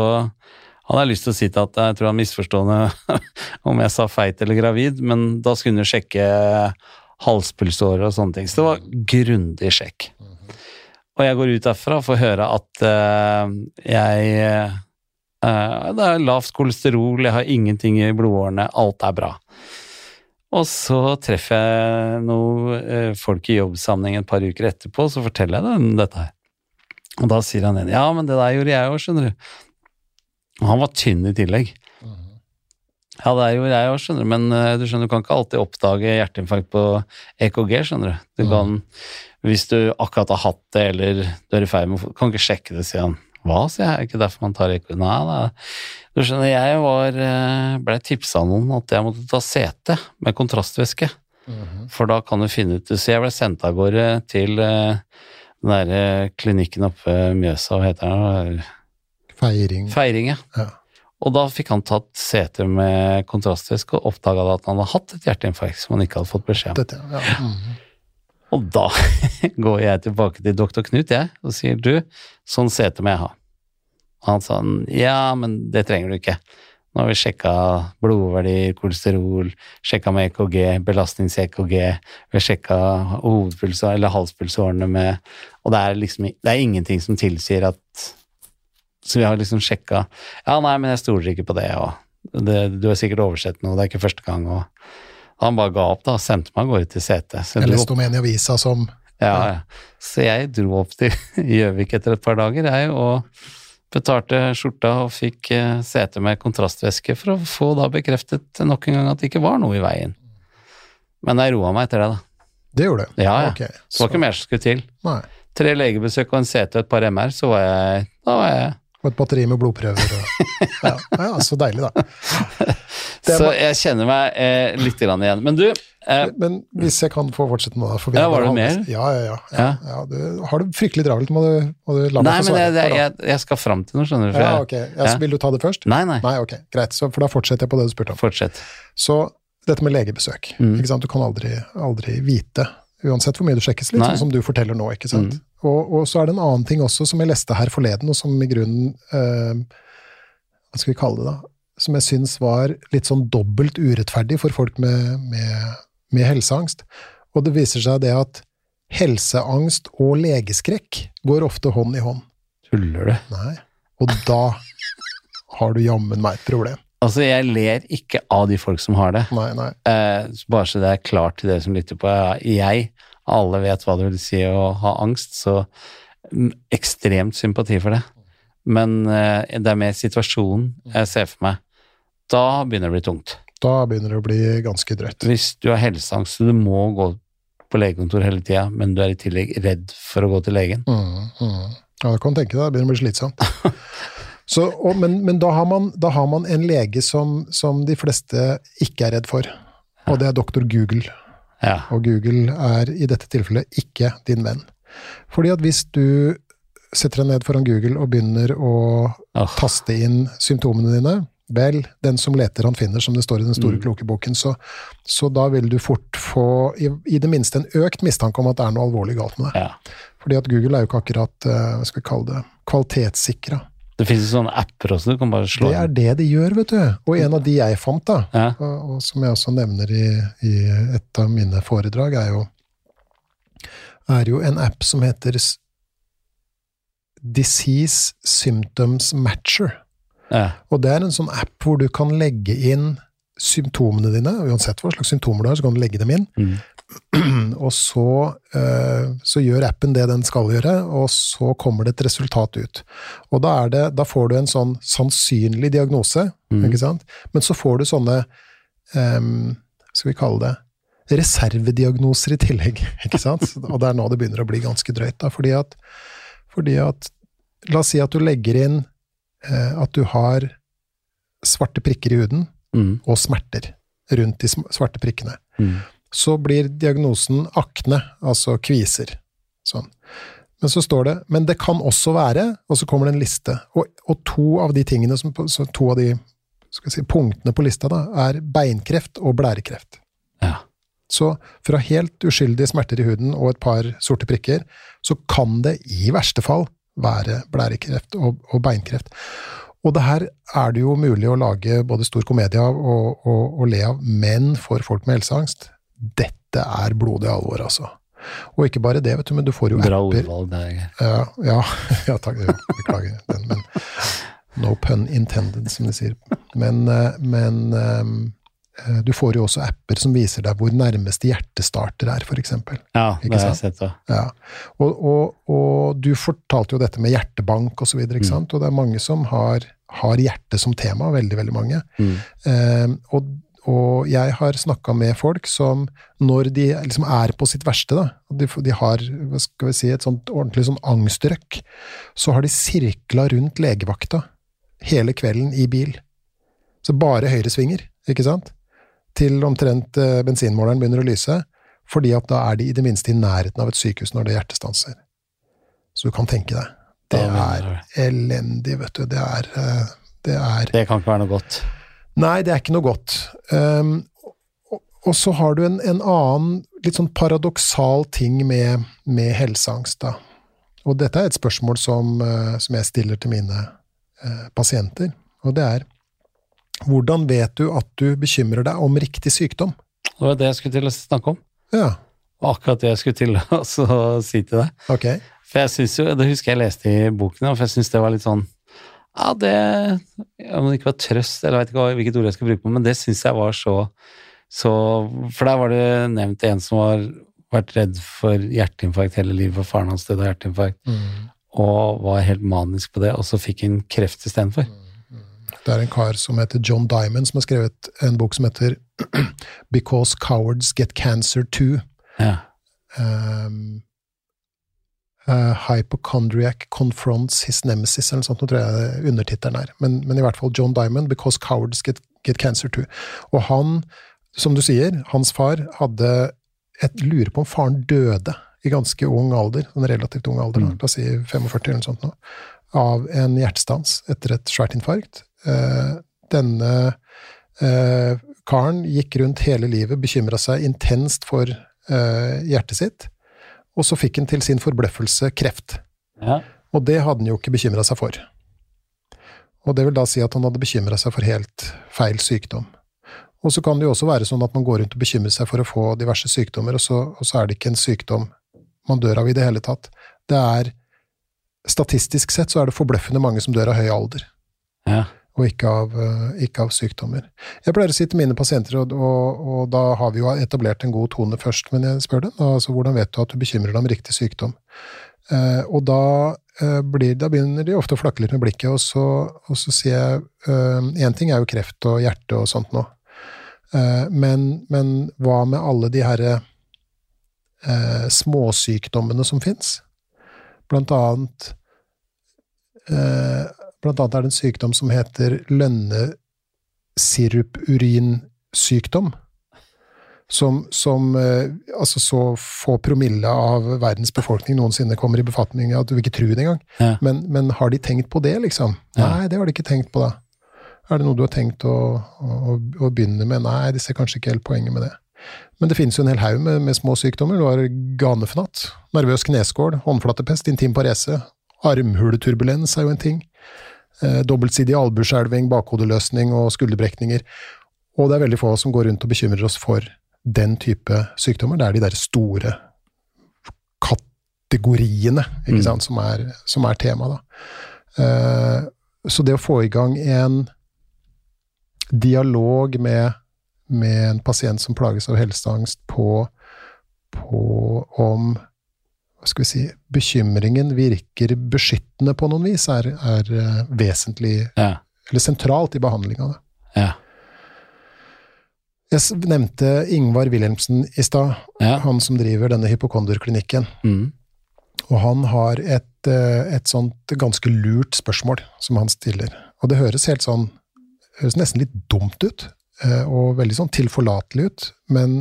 hadde jeg lyst til å si til at jeg tror han misforstående om jeg sa feit eller gravid, men da skulle hun sjekke halspulsåret og sånne ting. Så det var grundig sjekk. Og jeg går ut derfra og får høre at uh, jeg uh, Det er lavt kolesterol, jeg har ingenting i blodårene, alt er bra. Og så treffer jeg noen eh, folk i jobbsammenheng et par uker etterpå, så forteller jeg dem dette her. Og da sier han en ja, men det der gjorde jeg òg, skjønner du. Og han var tynn i tillegg. Ja, det er jo jeg òg, skjønner du, men eh, du skjønner, du kan ikke alltid oppdage hjerteinfarkt på EKG, skjønner du. Du kan, hvis du akkurat har hatt det, eller du er i ferd med å Kan ikke sjekke det, sier han. Hva, sier jeg, er ikke derfor man tar EKG? Nei, da. Du skjønner, jeg var eh, blei tipsa av noen at jeg måtte ta CT med kontrastvæske, Mhm. for da kan du finne ut Så jeg ble sendt av gårde til eh, den derre klinikken oppe Mjøsa, hva heter den? Feiring. Feiring, ja. Ja. Og da fikk han tatt seter med kontrastvæske og oppdaga at han hadde hatt et hjerteinfarkt som han ikke hadde fått beskjed om. Dette, ja. Mhm. Og da går jeg tilbake til doktor Knut, jeg, og sier du, sånn sete må jeg ha. Og han sa ja, men det trenger du ikke. Nå har vi sjekka blodverdier, kolesterol, sjekka med EKG, belastnings-EKG, vi har sjekka hovedpulsa eller halspulsårene med Og det er liksom det er ingenting som tilsier at Så vi har liksom sjekka Ja, nei, men jeg stoler ikke på det, og det, du har sikkert oversett noe, det er ikke første gang, og han bare ga opp, da, og sendte meg av gårde til CT. Så Jeg leste om en i avisa som ja, ja. Så jeg dro opp til Gjøvik etter et par dager, jeg, og betalte skjorta og fikk eh, sete med kontrastvæske for å få da bekreftet nok en gang at det ikke var noe i veien. Men jeg roa meg etter det, da. Det gjorde det? Ja, ja. Okay, Så det var ikke mer som skulle til. Nei. Tre legebesøk og en CT og et par MR, så var jeg Da var jeg Og et batteri med blodprøver. Og, ja, ja, så deilig, da. Det Så jeg kjenner meg eh, litt grann igjen. Men du, eh, Men hvis jeg kan få fortsette nå, for Ja, var det mer? Ja, ja, ja. ja, ja du, har du fryktelig travelt, må du, må du la meg Nei, få men svare. jeg, Ja, jeg, jeg skal fram til noe, skjønner du. ja, ok. Ja, så vil du ta det først? Nei, nei. Nei, ok, greit. Så, for da fortsetter jeg på det du spurte om. Fortsett. Så dette med legebesøk. Mm. Ikke sant? Du kan aldri, aldri vite, uansett hvor mye du sjekkes, litt Nei. sånn som du forteller nå. ikke sant? Mm. Og, og så er det en annen ting også som jeg leste her forleden, og som i grunnen eh, Hva skal vi kalle det, da? Som jeg syns var litt sånn dobbelt urettferdig for folk med, med, med helseangst. Og det viser seg det at helseangst og legeskrekk går ofte hånd i hånd. Tuller du? Nei. Og da har du jammen meg et problem. Altså, jeg ler ikke av de folk som har det. Nei, nei. Eh, bare så det er klart til dere som lytter på. Jeg, alle vet hva det vil si å ha angst, så ekstremt sympati for det. Men eh, det er mer situasjonen jeg ser for meg. Da begynner det å bli tungt. Da begynner det å bli ganske drøyt. Hvis du har helseangst så du må gå på legekontor hele tida, men du er i tillegg redd for å gå til legen. Mm, mm. Ja, du kan tenke deg, det begynner å bli slitsomt. Så, og, men men da, har man, da har man en lege som, som de fleste ikke er redd for, og det er doktor Google. Ja. Og Google er i dette tilfellet ikke din venn. Fordi at hvis du setter deg ned foran Google og begynner å oh. taste inn symptomene dine, vel, den som leter han finner, som det står i den store Mm. kloke boken, så, så da vil du fort få i, i det minste en økt mistanke om at det er noe alvorlig galt med deg. ja. Fordi at Google er jo ikke akkurat, eh, hva skal vi kalle det, kvalitetssikra. Det finnes jo sånne apper også, du kan bare slå Det er det de gjør, vet du. Og en av de jeg fant, da, Ja. og, og som jeg også nevner i, i et av mine foredrag, er jo, er jo en app som heter Disease Symptoms Matcher. Ja. Og det er en sånn app hvor du kan legge inn symptomene dine, uansett hva slags symptomer du har, så kan du legge dem inn. Mm. Og så, eh, så gjør appen det den skal gjøre, og så kommer det et resultat ut. Og da, er det, da får du en sånn sannsynlig diagnose, Mm. ikke sant? Men så får du sånne um, Skal vi kalle det reservediagnoser i tillegg, ikke sant? Og det er nå det begynner å bli ganske drøyt, da, fordi at, fordi at La oss si at du legger inn eh, at du har svarte prikker i huden Mm. og smerter rundt de svarte prikkene Mm. Så blir diagnosen akne, altså kviser. Sånn. Men så står det Men det kan også være, og så kommer det en liste. Og, og to av de tingene som, så to av de si, punktene på lista da, er beinkreft og blærekreft. Ja. Så fra helt uskyldige smerter i huden og et par sorte prikker, så kan det i verste fall være blærekreft og, og beinkreft. Og det her er det jo mulig å lage både stor komedie av og, og, og le av, men for folk med helseangst, dette er blodig alvor, altså. Og ikke bare det, vet du, men du får jo Bra apper ordvalg der. Ja, ja, ja takk. Beklager den, men no pun intended, som de sier. Men, eh, men eh, du får jo også apper som viser deg hvor nærmeste hjertestarter er, eksempel. Ja, Ikke det har jeg sett òg. Ja. Og, og, og du fortalte jo dette med hjertebank videre, ikke Mm. sant? Og det er mange som har, har hjerte som tema, veldig, veldig mange. Mm. Eh, og, og jeg har snakka med folk som, når de liksom er på sitt verste, da, de, de har hva skal vi si, et sånt ordentlig sånn angstrøkk, så har de sirkla rundt legevakta hele kvelden i bil. Så bare høyresvinger, ikke sant? Til omtrent eh, bensinmåleren begynner å lyse, fordi at da er de i det minste i nærheten av et sykehus når det hjertestanser. Så du kan tenke deg. Det er elendig, vet du. Det er, eh, det er Det kan ikke være noe godt. Nei, det er ikke noe godt. Um, og, og så har du en, en annen litt sånn paradoksal ting med, med helseangst, da. Og dette er et spørsmål som, eh, som jeg stiller til mine eh, pasienter, og det er hvordan vet du at du bekymrer deg om riktig sykdom? Det var det jeg skulle til å snakke om. Ja, akkurat det jeg skulle til å si til deg. ok. For jeg synes jo, Det husker jeg leste i boken, for jeg syns det var litt sånn Ja, det Om det ikke var trøst, eller jeg vet ikke hvilket ord jeg skal bruke på, men det syns jeg var så, så For der var det nevnt en som har vært redd for hjerteinfarkt hele livet, for faren hans døde av hjerteinfarkt, Mm. og var helt manisk på det, og så fikk han kreft istedenfor. Det er en kar som heter John Diamond, som har skrevet en bok som heter Because Cowards Get Cancer Too. Ja. um, uh, Hypochondriac confronts his nemesis, eller noe sånt, nå tror jeg undertittelen er. Men, men i hvert fall John Diamond, Because Cowards Get, get Cancer Too. Og han, som du sier, hans far hadde et lurer på om faren døde i ganske ung alder, en relativt ung alder, Mm. la oss si 45 eller noe sånt nå, av en hjertestans etter et svært infarkt. Uh, denne uh, karen gikk rundt hele livet, bekymra seg intenst for hjertet sitt, og så fikk han til sin forbløffelse kreft. ja. Og det hadde han jo ikke bekymra seg for. Og det vil da si at han hadde bekymra seg for helt feil sykdom. Og så kan det jo også være sånn at man går rundt og bekymrer seg for å få diverse sykdommer, og så, og så er det ikke en sykdom man dør av i det hele tatt. Det er Statistisk sett så er det forbløffende mange som dør av høy alder. ja. Og ikke av, eh, ikke av, sykdommer. Jeg pleier å si til mine pasienter, og, og, og, da har vi jo etablert en god tone først, men jeg spør dem altså hvordan vet du at du bekymrer deg om riktig sykdom? Eh, og da, eh, blir, da, begynner de ofte å flakke litt med blikket, og så, og så sier jeg Én eh, ting er jo kreft og hjerte og sånt nå, eh, men, men, hva med alle de herre eh, småsykdommene som fins? Blant annet Blant annet er det en sykdom som heter lønnesirupurinsykdom. Som, som eh, altså så få promille av verdens befolkning noensinne kommer i befatning at du vil ikke tro det engang. Ja. Men, men, har de tenkt på det, liksom? Ja. Nei, det har de ikke tenkt på, da. Er det noe du har tenkt å, å, å, begynne med? Nei, de ser kanskje ikke helt poenget med det. Men det finnes jo en hel haug med, med, små sykdommer. Du har ganefnatt, nervøs kneskål, håndflatepest, intim parese, armhuleturbulens er jo en ting. Eh, dobbeltsidig albueskjelving, bakhodeløsning og skulderbrekninger. Og det er veldig få som går rundt og bekymrer oss for den type sykdommer. Det er de der store kategoriene ikke mm. sant, som, er, som er tema. Eh, så det å få i gang en dialog med, med en pasient som plages av helseangst, på, på om hva skal vi si, bekymringen virker beskyttende på noen vis, er, er uh, vesentlig ja. eller sentralt i behandlinga. Ja. Jeg nevnte Ingvar Wilhelmsen i stad, ja. han som driver denne hypokonderklinikken. Mm. Og han har et, eh, et, sånt ganske lurt spørsmål som han stiller. Og det høres helt sånn høres nesten litt dumt ut, eh, og veldig sånn tilforlatelig ut, men,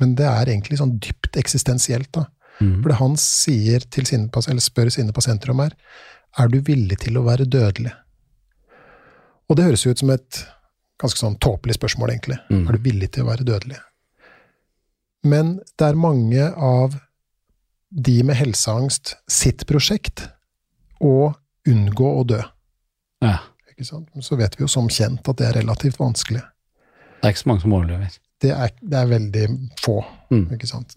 men det er egentlig sånn dypt eksistensielt, da. Mm. For det han sier til sine, eller spør sine pasienter om, er er du villig til å være dødelig? Og det høres jo ut som et ganske sånn tåpelig spørsmål, egentlig. Mm. Er du villig til å være dødelig? Men det er mange av de med helseangst sitt prosjekt å unngå å dø. Ja. Så vet vi jo som kjent at det er relativt vanskelig. Det er ikke så mange som overlever det er, det er veldig få. Mm. Ikke sant?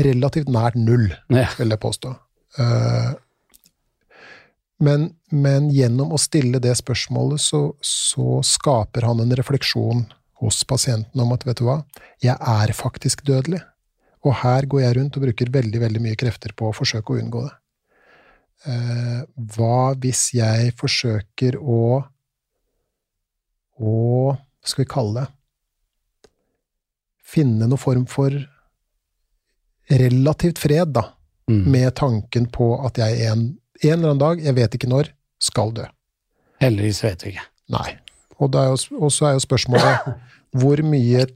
Relativt nært null, ja. vil jeg påstå. Uh, men, men, gjennom å stille det spørsmålet, så, så, skaper han en refleksjon hos pasienten om at vet du hva, jeg er faktisk dødelig. Og her går jeg rundt og bruker veldig, veldig mye krefter på å forsøke å unngå det. Uh, hva hvis jeg forsøker å å skal vi kalle det? finne noen form for relativt fred, da, mm. med tanken på at jeg en, en eller annen dag, jeg vet ikke når, skal dø. Heldigvis vet vi ikke. Nei. Og, så er jo spørsmålet hvor mye,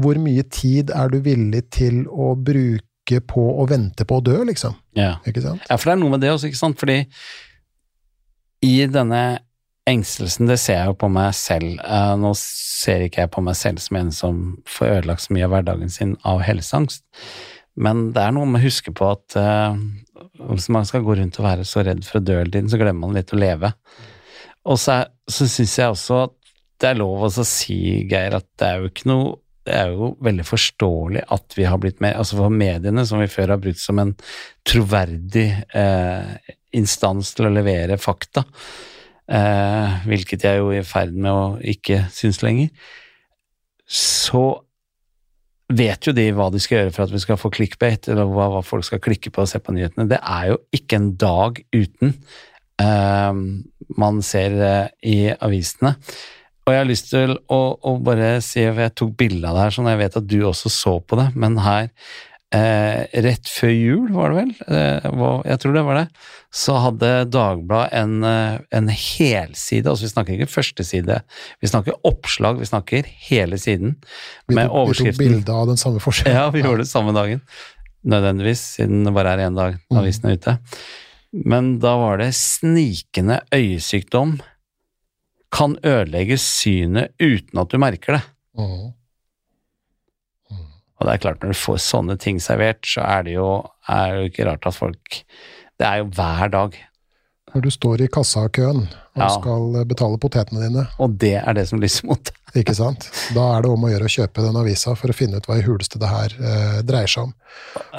hvor mye tid er du villig til å bruke på å vente på å dø, liksom? Ja. Ja, for det er noe med det også, ikke sant? Fordi i denne Engstelsen, det ser jeg jo på meg selv. Uh, nå ser ikke jeg på meg selv som en som får ødelagt så mye av hverdagen sin av helseangst, men det er noe med å huske på at uh, hvis man skal gå rundt og være så redd for å dø hele tiden, så glemmer man litt å leve. Og så, er, så syns jeg også at det er lov å si, Geir, at det er jo ikke noe det er jo veldig forståelig at vi har blitt mer Altså for mediene, som vi før har brukt som en troverdig eh, instans til å levere fakta, eh, hvilket jeg jo er i ferd med å ikke synes lenger, så vet jo de hva de skal gjøre for at vi skal få clickbait, eller hva, hva folk skal klikke på og se på nyhetene. Det er jo ikke en dag uten uh, man ser uh, i avisene. Og jeg har lyst til å, å bare si, for jeg tok bilde av det her, sånn jeg vet at du også så på det, men her eh, rett før jul, var det vel, eh, jeg tror det var det, så hadde Dagbladet en, eh, en helside, altså vi snakker ikke førsteside, vi snakker oppslag, vi snakker hele siden, vi med overskriften Vi tok bilde av den samme forskjellen. Ja, vi gjorde det samme dagen, nødvendigvis, siden det bare er én dag mm. avisen er ute. Men da var det snikende øyesykdom kan ødelegge synet uten at du merker det. Mm. Og det er klart, når du får sånne ting servert, så er det jo, er jo ikke rart at folk Det er jo hver dag. Når du står i kassakøen og ja. skal betale potetene dine. Og det er det som lyser mot. ikke sant? Da er det om å gjøre å kjøpe den avisa for å finne ut hva i huleste det her eh, dreier seg om.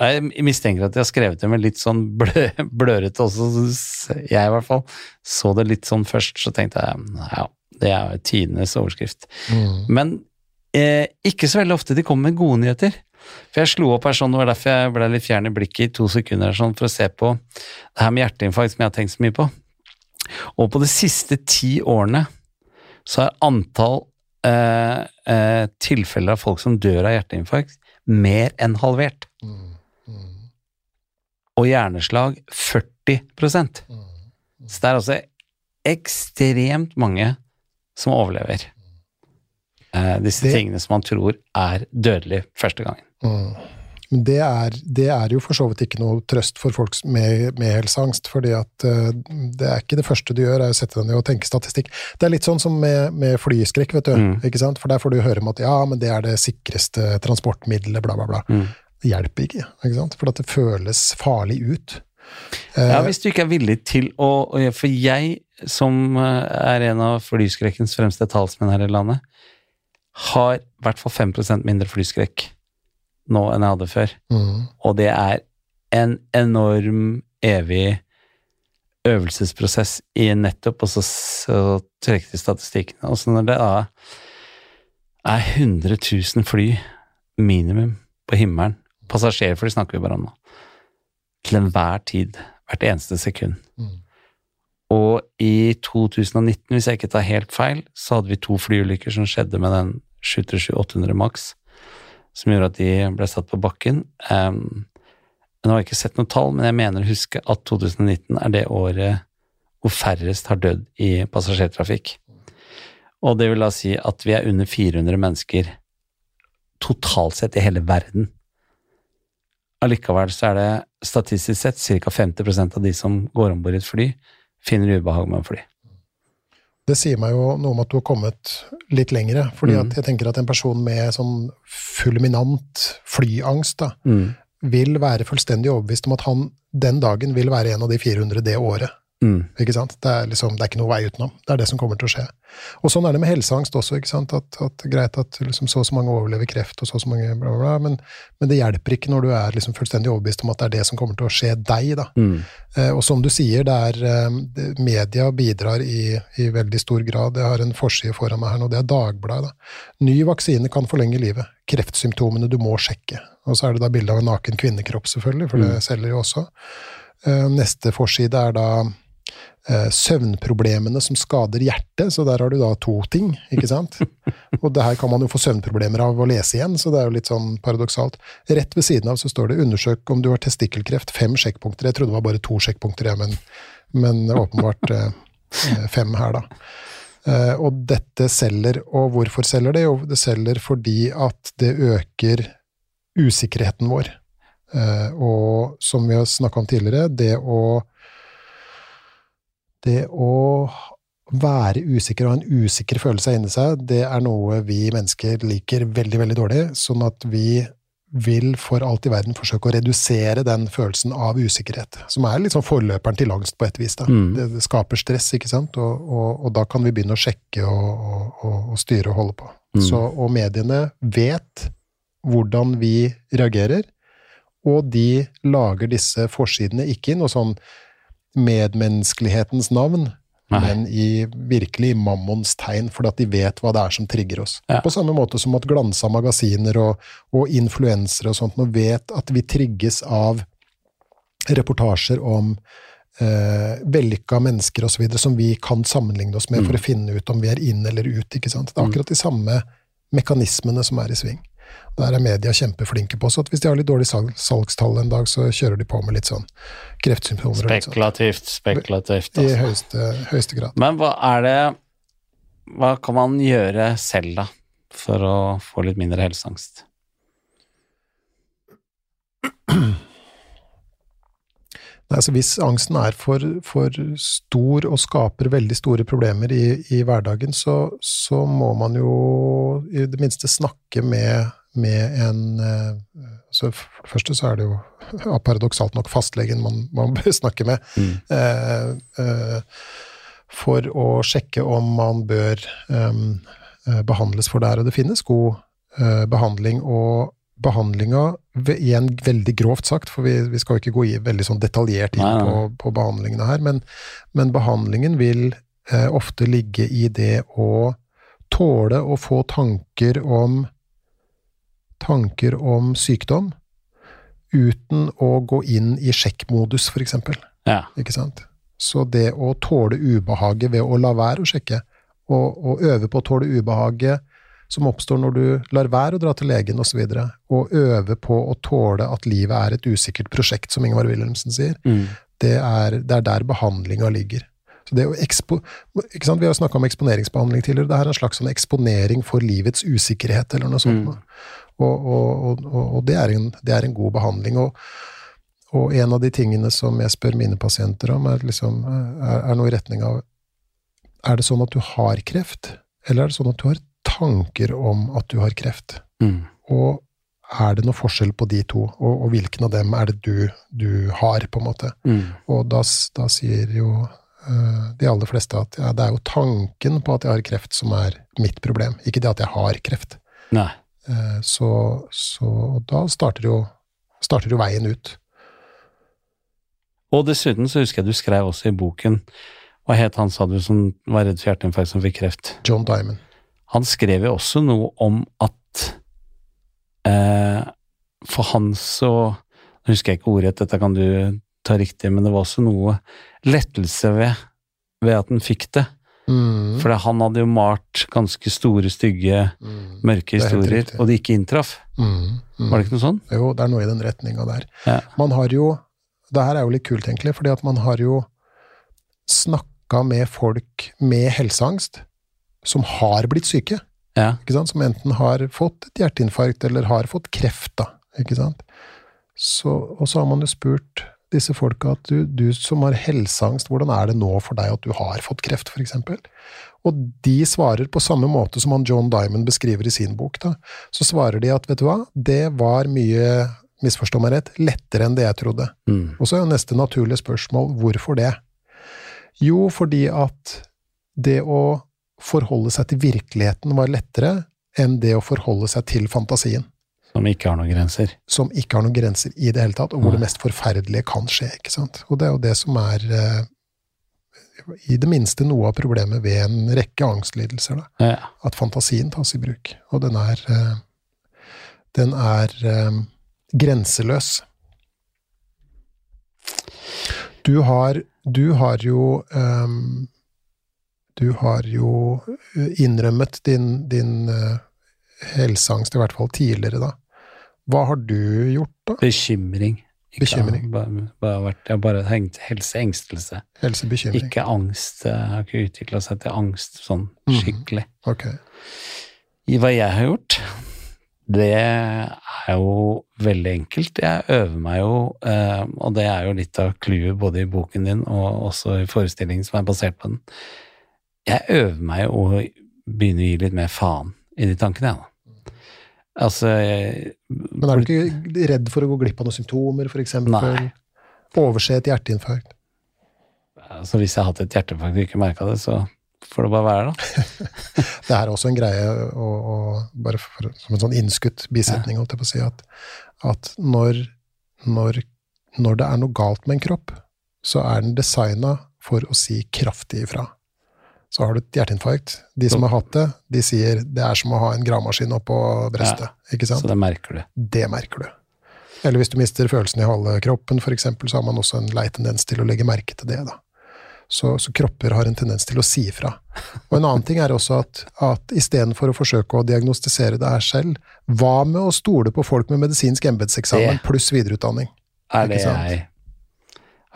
Jeg mistenker at de har skrevet det med litt sånn blø, blørete også, jeg i hvert fall. Så det litt sånn først, så tenkte jeg ja, Det er jo tidenes overskrift. Mm. Men eh, ikke så veldig ofte de kommer med gode nyheter. For jeg slo opp her sånn, det var derfor jeg ble litt fjern i blikket i to sekunder her sånn, for å se på det her med hjerteinfarkt som jeg har tenkt så mye på. Og på de siste ti årene så er antall eh, eh, tilfeller av folk som dør av hjerteinfarkt, mer enn halvert. Mm. Mm. Og hjerneslag 40 Mm. Så det er altså ekstremt mange som overlever eh, disse Det- tingene som man tror er dødelig første gangen. Mm. Men det er, det er jo for så vidt ikke noe trøst for folk med, med helseangst, fordi at eh, det er ikke det første du gjør, er å sette deg ned og tenke statistikk. Det er litt sånn som med, med flyskrekk, vet du. Mm. ikke sant? For der får du høre om at ja, men det er det sikreste transportmiddelet, bla, bla, bla. Mm. Det hjelper ikke, ikke sant? for at det føles farlig ut. Eh, Ja, hvis du ikke er villig til å For jeg, som er en av flyskrekkens fremste talsmenn her i landet, har i hvert fall 5 mindre flyskrekk nå enn jeg hadde før. mm, Og det er en enorm, evig øvelsesprosess i nettopp og så, så trekke til statistikkene. Og så når det da er 100 000 fly minimum på himmelen, passasjerfly snakker vi bare om nå, til enhver tid, hvert eneste sekund. mm, Og i 2019, hvis jeg ikke tar helt feil, så hadde vi to flyulykker som skjedde med den 737-800 maks, som gjorde at de ble satt på bakken. Um, nå har jeg ikke sett noe tall, men jeg mener å huske at 2019 er det året hvor færrest har dødd i passasjertrafikk. Og det vil da si at vi er under 400 mennesker totalt sett i hele verden. Allikevel så er det statistisk sett ca. 50% av de som går om bord i et fly, finner ubehag med å fly. Det sier meg jo noe om at du har kommet litt lengre. fordi Mm. at jeg tenker at en person med sånn fulminant flyangst da, Mm. vil være fullstendig overbevist om at han den dagen vil være en av de 400 det året. Mm. Ikke sant? Det er, liksom, det er ikke noe vei utenom. Det er det som kommer til å skje. Og sånn er det med helseangst også. ikke sant? At, at Greit at liksom, så og så mange overlever kreft, og så og så mange bla, bla, bla, men, men det hjelper ikke når du er liksom fullstendig overbevist om at det er det som kommer til å skje deg. da. Mm. Eh, og som du sier, det er, eh, media bidrar i, i veldig stor grad. Jeg har en forside foran meg her nå, det er Dagbladet. da. Ny vaksine kan forlenge livet. Kreftsymptomene du må sjekke. Og så er det da bilde av en naken kvinnekropp, selvfølgelig, for det selger jo også. Eh, neste forside er da søvnproblemene som skader hjertet, så der har du da to ting, ikke sant? Og det her kan man jo få søvnproblemer av å lese igjen, så det er jo litt sånn paradoksalt. Rett ved siden av så står det 'undersøk om du har testikkelkreft', fem sjekkpunkter. Jeg trodde det var bare to sjekkpunkter, ja, men, men åpenbart eh, eh, fem her, da. Eh, og dette selger, og hvorfor selger det? Jo, det selger fordi at det øker usikkerheten vår. Eh, og som vi har snakka om tidligere, det å Det å være usikker og ha en usikker følelse inni seg, det er noe vi mennesker liker veldig, veldig dårlig. Sånn at vi vil for alt i verden forsøke å redusere den følelsen av usikkerhet. Som er sånn forløperen til angst, på et vis. Mm. Det, det skaper stress, ikke sant? Og, og, og da kan vi begynne å sjekke og, og styre og holde på. Mm. Så, og mediene vet hvordan vi reagerer, og de lager disse forsidene ikke i noe sånn medmenneskelighetens navn, Nei. men i virkelig i mammons tegn, fordi at de vet hva det er som trigger oss. Ja. På samme måte som at glansa magasiner og, og influensere og sånt nå vet at vi trigges av reportasjer om eh, vellykka mennesker osv. som vi kan sammenligne oss med Mm. for å finne ut om vi er inn eller ut. ikke sant? Det er akkurat de samme mekanismene som er i sving. Der er media kjempeflinke på, så at hvis de har litt dårlig salg, salgstall en dag, så kjører de på med litt sånn kreftsymptomer. Spekulativt, sånn. Spekulativt, spekulativt. I Altså. høyeste, høyeste grad. Men hva er det Hva kan man gjøre selv, da, for å få litt mindre helseangst? Nei, altså Hvis angsten er for, for stor og skaper veldig store problemer i, i hverdagen, så, så må man jo i det minste snakke med, med en eh, så For det første så er det jo ja, paradoksalt nok fastlegen man, man bør snakke med. Mm. eh, eh, for å sjekke om man bør eh, behandles for det her. Og det finnes god eh, behandling, og behandlinga, igjen veldig grovt sagt, for vi, vi skal jo ikke gå i veldig sånn detaljert inn på, på behandlingene her, men, men behandlingen vil ofte ligge i det å tåle å få tanker om tanker om sykdom uten å gå inn i sjekkmodus, eksempel. Ja. Ikke sant? Så det å tåle ubehaget ved å la være å sjekke, og, og øve på å tåle ubehaget som oppstår når du lar være å dra til legen osv., og, så og øve på å tåle at livet er et usikkert prosjekt, som Ingvar Wilhelmsen sier, Mm. det er, det er der behandlinga ligger. Så det å ekspo, ikke sant? Vi har snakka om eksponeringsbehandling tidligere. Det her er en slags sånn eksponering for livets usikkerhet, eller noe sånt. Mm. Og, og, og, og det, er en, det er en god behandling. Og, en av de tingene som jeg spør mine pasienter om, er, liksom, er, er noe i retning av Er det sånn at du har kreft, eller er det sånn at du har tanker om at du har kreft? Mm. Og er det noe forskjell på de to, og, og hvilken av dem er det du, du har, på en måte? Mm. Og da, da sier jo uh, de aller fleste at ja, det er jo tanken på at jeg har kreft som er mitt problem, ikke det at jeg har kreft. Nei. Eh, så, så da starter jo, starter jo veien ut. Og dessuten så husker jeg du skrev også i boken Hva het han, sa du, som var redd for hjerteinfarkt, som fikk kreft? John Diamond. Han skrev jo også noe om at eh, For han så Nå husker jeg ikke ordrett, dette kan du ta riktig, men det var også noe lettelse ved, ved at han fikk det. Mm. For han hadde jo malt ganske store, stygge, Mm. mørke er historier, og det ikke inntraff. Mm. Mm. Var det ikke noe sånn? Jo, det er noe i den retninga der. Ja. Man har jo Det her er jo litt kult, egentlig, fordi at man har jo snakka med folk med helseangst som har blitt syke. Ja. Som enten har fått et hjerteinfarkt eller har fått kreft. da, ikke sant? Så, og så har man jo spurt disse folka at du, du som har helseangst, hvordan er det nå for deg at du har fått kreft, f.eks.? Og de svarer på samme måte som han John Diamond beskriver i sin bok. da. Så svarer de at vet du hva, det var mye, misforstå meg rett, lettere enn det jeg trodde. Mm. Og så er jo neste naturlige spørsmål hvorfor det? Jo, fordi at det å forholde seg til virkeligheten var lettere enn det å forholde seg til fantasien, Som ikke har noen grenser. som ikke har noen grenser i det hele tatt, og hvor Nei. det mest forferdelige kan skje. ikke sant? Og det er jo det som er eh, i det minste noe av problemet ved en rekke angstlidelser. da. Ja. At fantasien tas i bruk. Og den er eh, Den er eh, grenseløs. Du har, du har jo ehm, Du har jo innrømmet din, din uh, helseangst, i hvert fall tidligere, da. Hva har du gjort, da? Bekymring. Ikke Bekymring. Bare, bare vært, jeg har bare hengt helseengstelse. Helsebekymring? Ikke angst. Jeg har ikke utvikla seg til angst sånn skikkelig. skikkelig. Ok. I hva jeg har gjort, det er jo veldig enkelt. Jeg øver meg jo, eh, og det er jo litt av clouet både i boken din og også i forestillingen som er basert på den. Jeg øver meg jo å begynne å gi litt mer faen i de tankene, jeg, da. Altså jeg, Men er du ikke redd for å gå glipp av noen symptomer? Nei. Overse et hjerteinfarkt? altså Hvis jeg har hatt et hjerteinfarkt og ikke merka det, så får det bare være, da. Det er også en greie, å, å, bare for, som en sånn innskutt bisetning, holdt jeg på å si, at, at når, når, når det er noe galt med en kropp, så er den designa for å si kraftig ifra. Så har du et hjerteinfarkt. De som har hatt det, de sier det er som å ha en gravemaskin oppå brystet. Ikke sant? Så det merker du. Det merker du. Eller hvis du mister følelsen i halve kroppen, for eksempel, så har man også en lei tendens til å legge merke til det. da. Så, så kropper har en tendens til å si ifra. Og en annen ting er også at, at istedenfor å forsøke å diagnostisere det her selv, hva med å stole på folk med medisinsk embetseksamen pluss videreutdanning? er det jeg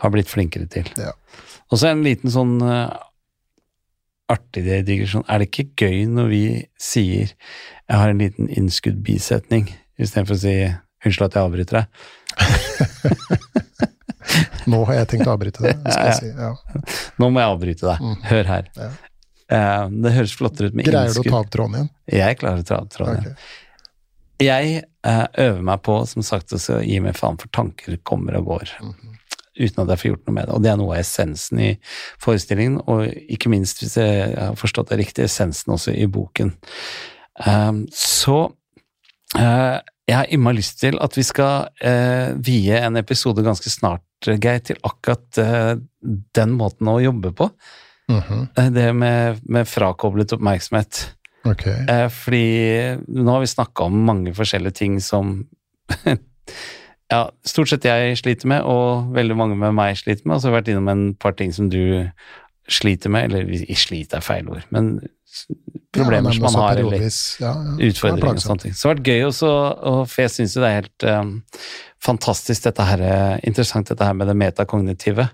har blitt flinkere til. Ja. Og så en liten sånn eh, artig digresjon. Er det ikke gøy når vi sier 'jeg har en liten innskudd bisetning', istedenfor å si 'unnskyld at jeg avbryter deg'? Nå har jeg tenkt å avbryte det. skal jeg si. Ja. Nå må jeg avbryte deg. Mm. Hør her. Ja. Eh, det høres flottere ut med Greier du å ta opp tråden igjen? Jeg klarer å ta opp tråden. Ok. Jeg eh, øver meg på, som sagt, å gi meg faen for tanker kommer og går. Mhm. Uten at jeg får gjort noe med det. Og det er noe av essensen i forestillingen, og ikke minst, hvis jeg har forstått det riktig, essensen også i boken. Um, så eh, jeg har immer lyst til at vi skal eh, vie en episode ganske snart, Geir, til akkurat eh, den måten å jobbe på. Mhm. Eh, Det med, med frakoblet oppmerksomhet. Okay. Eh, fordi nå har vi snakka om mange forskjellige ting som ja, stort sett jeg sliter med, og veldig mange med meg sliter med. Og så har vi vært innom en par ting som du sliter med, eller sliter er feil ord, men problemer Ja, som man har, eller ja, utfordringer og sånne ting. Så det har vært gøy også, og for jeg syns jo det er helt um, fantastisk dette her, eh, interessant dette her med det metakognitive.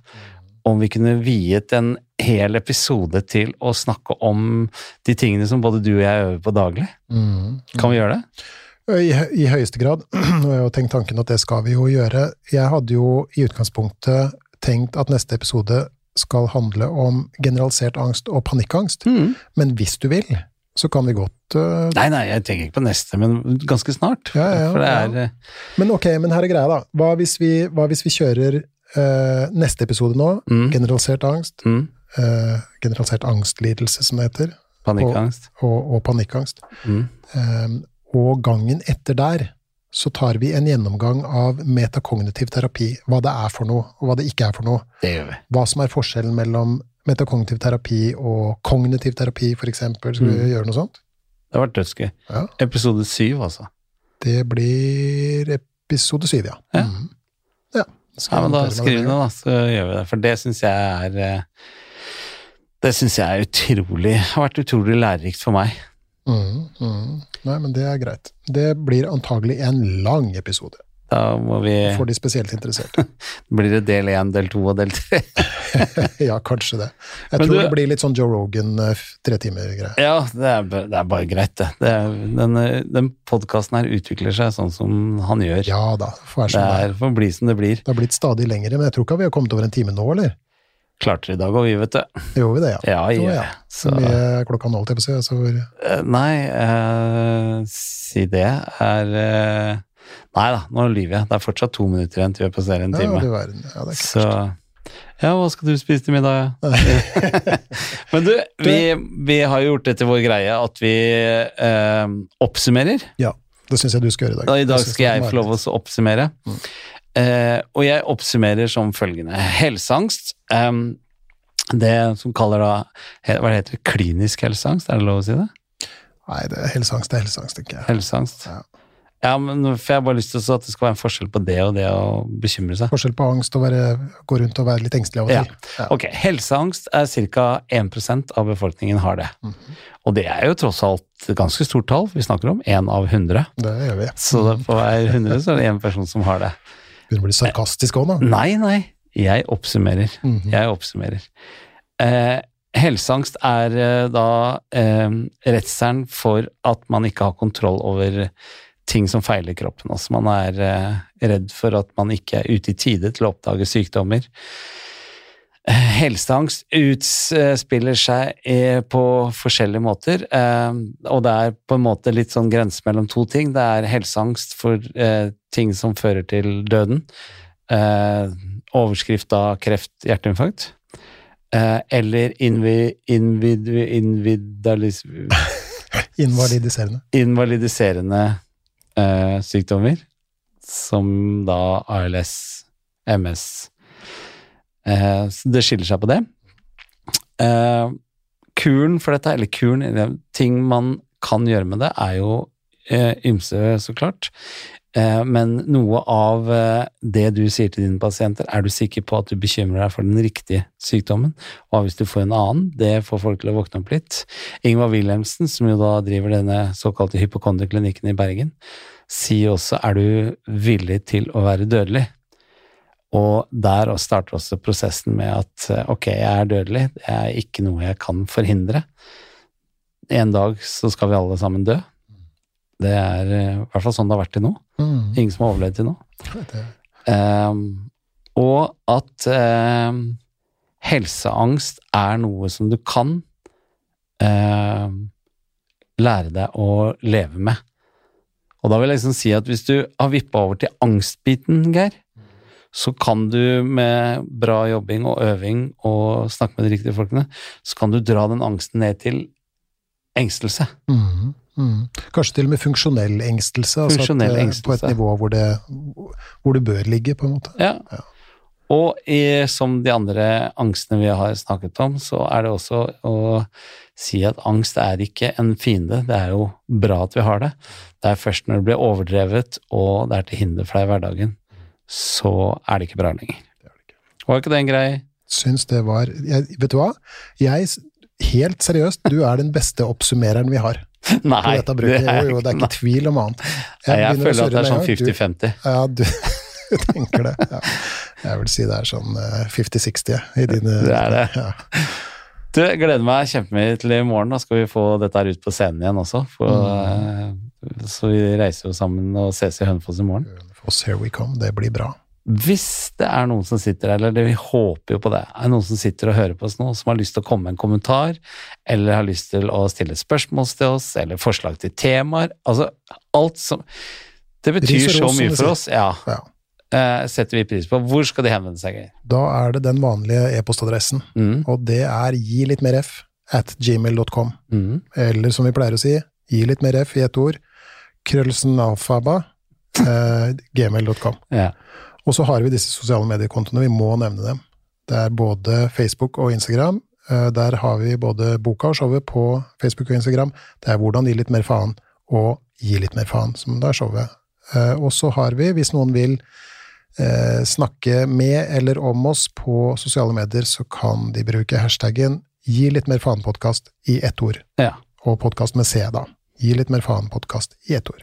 Om vi kunne viet en hel episode til å snakke om de tingene som både du og jeg øver på daglig. Mm. Kan vi gjøre det? I, I høyeste grad. Har jeg jo tenkt tanken at det skal vi jo gjøre. Jeg hadde jo i utgangspunktet tenkt at neste episode skal handle om generalisert angst og panikkangst, men hvis du vil, så kan vi godt uh, Nei, nei, jeg tenker ikke på neste, men ganske snart. Ja, ja, det ja. er eh, Men ok, men her er greia, da. Hva hvis vi, hva hvis vi kjører uh, neste episode nå? mm, Generalisert angst. mm, Uh, generalisert angstlidelse, som det heter. panikkangst. Og, og panikkangst. Mm. Og gangen etter der så tar vi en gjennomgang av metakognitiv terapi. Hva det er for noe, og hva det ikke er for noe. Det gjør vi. Hva som er forskjellen mellom metakognitiv terapi og kognitiv terapi, for eksempel. mm. vi Mm. gjøre noe sånt? Det har vært dødsgøy. Ja. Episode syv, altså. Det blir episode syv, ja. Ja. Mm. ja. skal Ja, men da skriv ned, da, så gjør vi det. For det syns jeg er eh, Det syns jeg er utrolig Har vært utrolig lærerikt for meg. Mm, mhm. Nei, men det er greit. Det blir antagelig en lang episode, Da må vi for de spesielt interesserte. Blir det del én, del to og del tre? ja, kanskje det. Jeg Men tror du- det blir litt sånn Joe Rogan eh, tre timer-greie. Ja, det er, det er bare greit, det. det er, den eh, den podkasten her utvikler seg sånn som han gjør. Ja da, får det er får bli som det blir. Det har blitt stadig lengre, men jeg tror ikke vi har kommet over en time nå, eller? Klarte det i dag òg, vi, vet du. Gjorde vi det, ja? Ja, ja. ja. Så mye er klokka nå, holdt jeg på å. Altså, eh, Nei, eh, si det er eh, Nei da, nå lyver jeg. Det er fortsatt to minutter igjen til vi passerer en ja, time. du verden. Ja, det er klart. Så Ja, hva skal du spise til middag? Ja? Men du, vi, vi har jo gjort det til vår greie at vi eh, oppsummerer. Ja, det syns jeg du skal gjøre i dag. Da, i dag skal jeg få lov å oppsummere. Mm. Eh, og jeg oppsummerer som følgende. Helseangst. em, det som kaller da Hva det heter Klinisk helseangst, er det lov å si det? Nei, det er helseangst, det er helseangst, tenker jeg. Helseangst. Ja. Ja, men for jeg har bare lyst til at det skal være en forskjell på det og det å bekymre seg. Forskjell på angst og være, gå rundt og være litt engstelig av og til. Ja. Ok, helseangst er ca. 1% av befolkningen har det. Mhm. Og det er jo tross alt et ganske stort tall vi snakker om. Én av 100. Det gjør vi. Så på hver 100 så er det én person som har det. Begynner å bli sarkastisk òg, da. Nei, nei. Jeg oppsummerer. Mhm. Jeg oppsummerer. Eh, helseangst er eh, da eh, redselen for at man ikke har kontroll over ting som feiler kroppen. Altså man er eh, redd for at man ikke er ute i tide til å oppdage sykdommer. Helseangst utspiller seg eh, på forskjellige måter, eh, og det er på en måte litt sånn grense mellom to ting. Det er helseangst for eh, ting som fører til døden. Overskrift av kreft, hjerteinfarkt. Eller invidalis, Invalidiserende. invalidiserende sykdommer, som da ALS, MS så Det skiller seg på det. Eh, kuren for dette, eller kuren, ting man kan gjøre med det, er jo eh, ymse, så klart. Eh, men noe av eh, det du sier til dine pasienter, er du sikker på at du bekymrer deg for den riktige sykdommen? Og hvis du får en annen, det får folk til å våkne opp litt. Ingvar Wilhelmsen, som jo da driver denne såkalte hypokonderklinikken i Bergen, sier også er du villig til å være dødelig? Og der starter også prosessen med at eh, ok, jeg er dødelig, det er ikke noe jeg kan forhindre. En dag så skal vi alle sammen dø. Det er eh, i hvert fall sånn det har vært til nå. Mm. Ingen som har overlevd til nå. Ehm, og at um, helseangst er noe som du kan um, lære deg å leve med. Og da vil jeg liksom si at hvis du har vippa over til angstbiten, Geir, så kan du med bra jobbing og øving og snakke med de riktige folkene, så kan du dra den angsten ned til engstelse. mm. Mm. Kanskje til og med funksjonell engstelse. Altså at, engstelse. På et nivå hvor det, hvor det bør ligge, på en måte. Ja. Ja. Og i, som de andre angstene vi har snakket om, så er det også å si at angst er ikke en fiende, det er jo bra at vi har det. Det er først når det blir overdrevet og det er til hinder for deg i hverdagen, så er det ikke bra lenger. Var ikke det en grei Syns det var jeg, Vet du hva? Jeg, helt seriøst, du er den beste oppsummereren vi har. Nei, det er. Jo, jo, det er ikke tvil om annet. Jeg, jeg føler at det er sånn med en gang. 50-50. Ja, du tenker det. Ja. Jeg vil si det er sånn eh, 50-60 i dine Det er det. Ja. Du, jeg gleder meg kjempemye til i morgen. Da skal vi få dette her ut på scenen igjen også. For, Mm. eh, Så vi reiser jo sammen og ses i Hønefoss i morgen. Foss Here We Come, det blir bra. Hvis det er noen som sitter der, eller det, vi håper jo på det, er noen som sitter og hører på oss nå, som har lyst til å komme med en kommentar, eller har lyst til å stille spørsmål til oss, eller forslag til temaer, altså alt som Det betyr så mye for oss, ja. Ja. Eh, setter vi pris på. Hvor skal de henvende seg, Da er det den vanlige e-postadressen, Mm, og det er gi litt mer f at gmail.com. mm. Eller som vi pleier å si, gi litt mer f i ett ord, krøllsen alfaba, eh, gmail.com. Ja. Og så har vi disse sosiale mediekontoene, vi må nevne dem. Det er både Facebook og Instagram. Eh, Der har vi både boka og showet på Facebook og Instagram. Det er hvordan gi litt mer faen, og gi litt mer faen, som det er showet. Eh, Og så har vi, hvis noen vil snakke med eller om oss på sosiale medier, så kan de bruke hashtaggen gi litt mer faen-podkast i ett ord. ja. Og podkast med C, da. Gi litt mer faen-podkast i ett ord.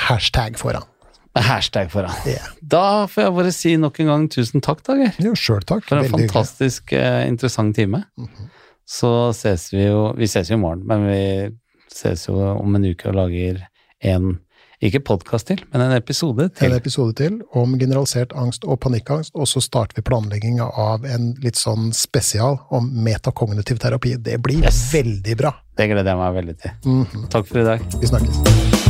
Hashtag foran. Med Hashtag foran. Yeah. Da får jeg bare si nok en gang tusen takk, Dager. Jo, selv takk. For en Veldig fantastisk eh, interessant time. Mhm. Så ses vi jo Vi ses jo i morgen, men vi ses jo om en uke og lager en ikke podkast til, men en episode En til. episode til om generalisert angst og panikkangst, og så starter vi planlegginga av en litt sånn spesial om metakognitiv terapi. Det blir Yes. veldig bra. Det gleder jeg meg veldig til. Mhm. Takk for i dag. Vi snakkes.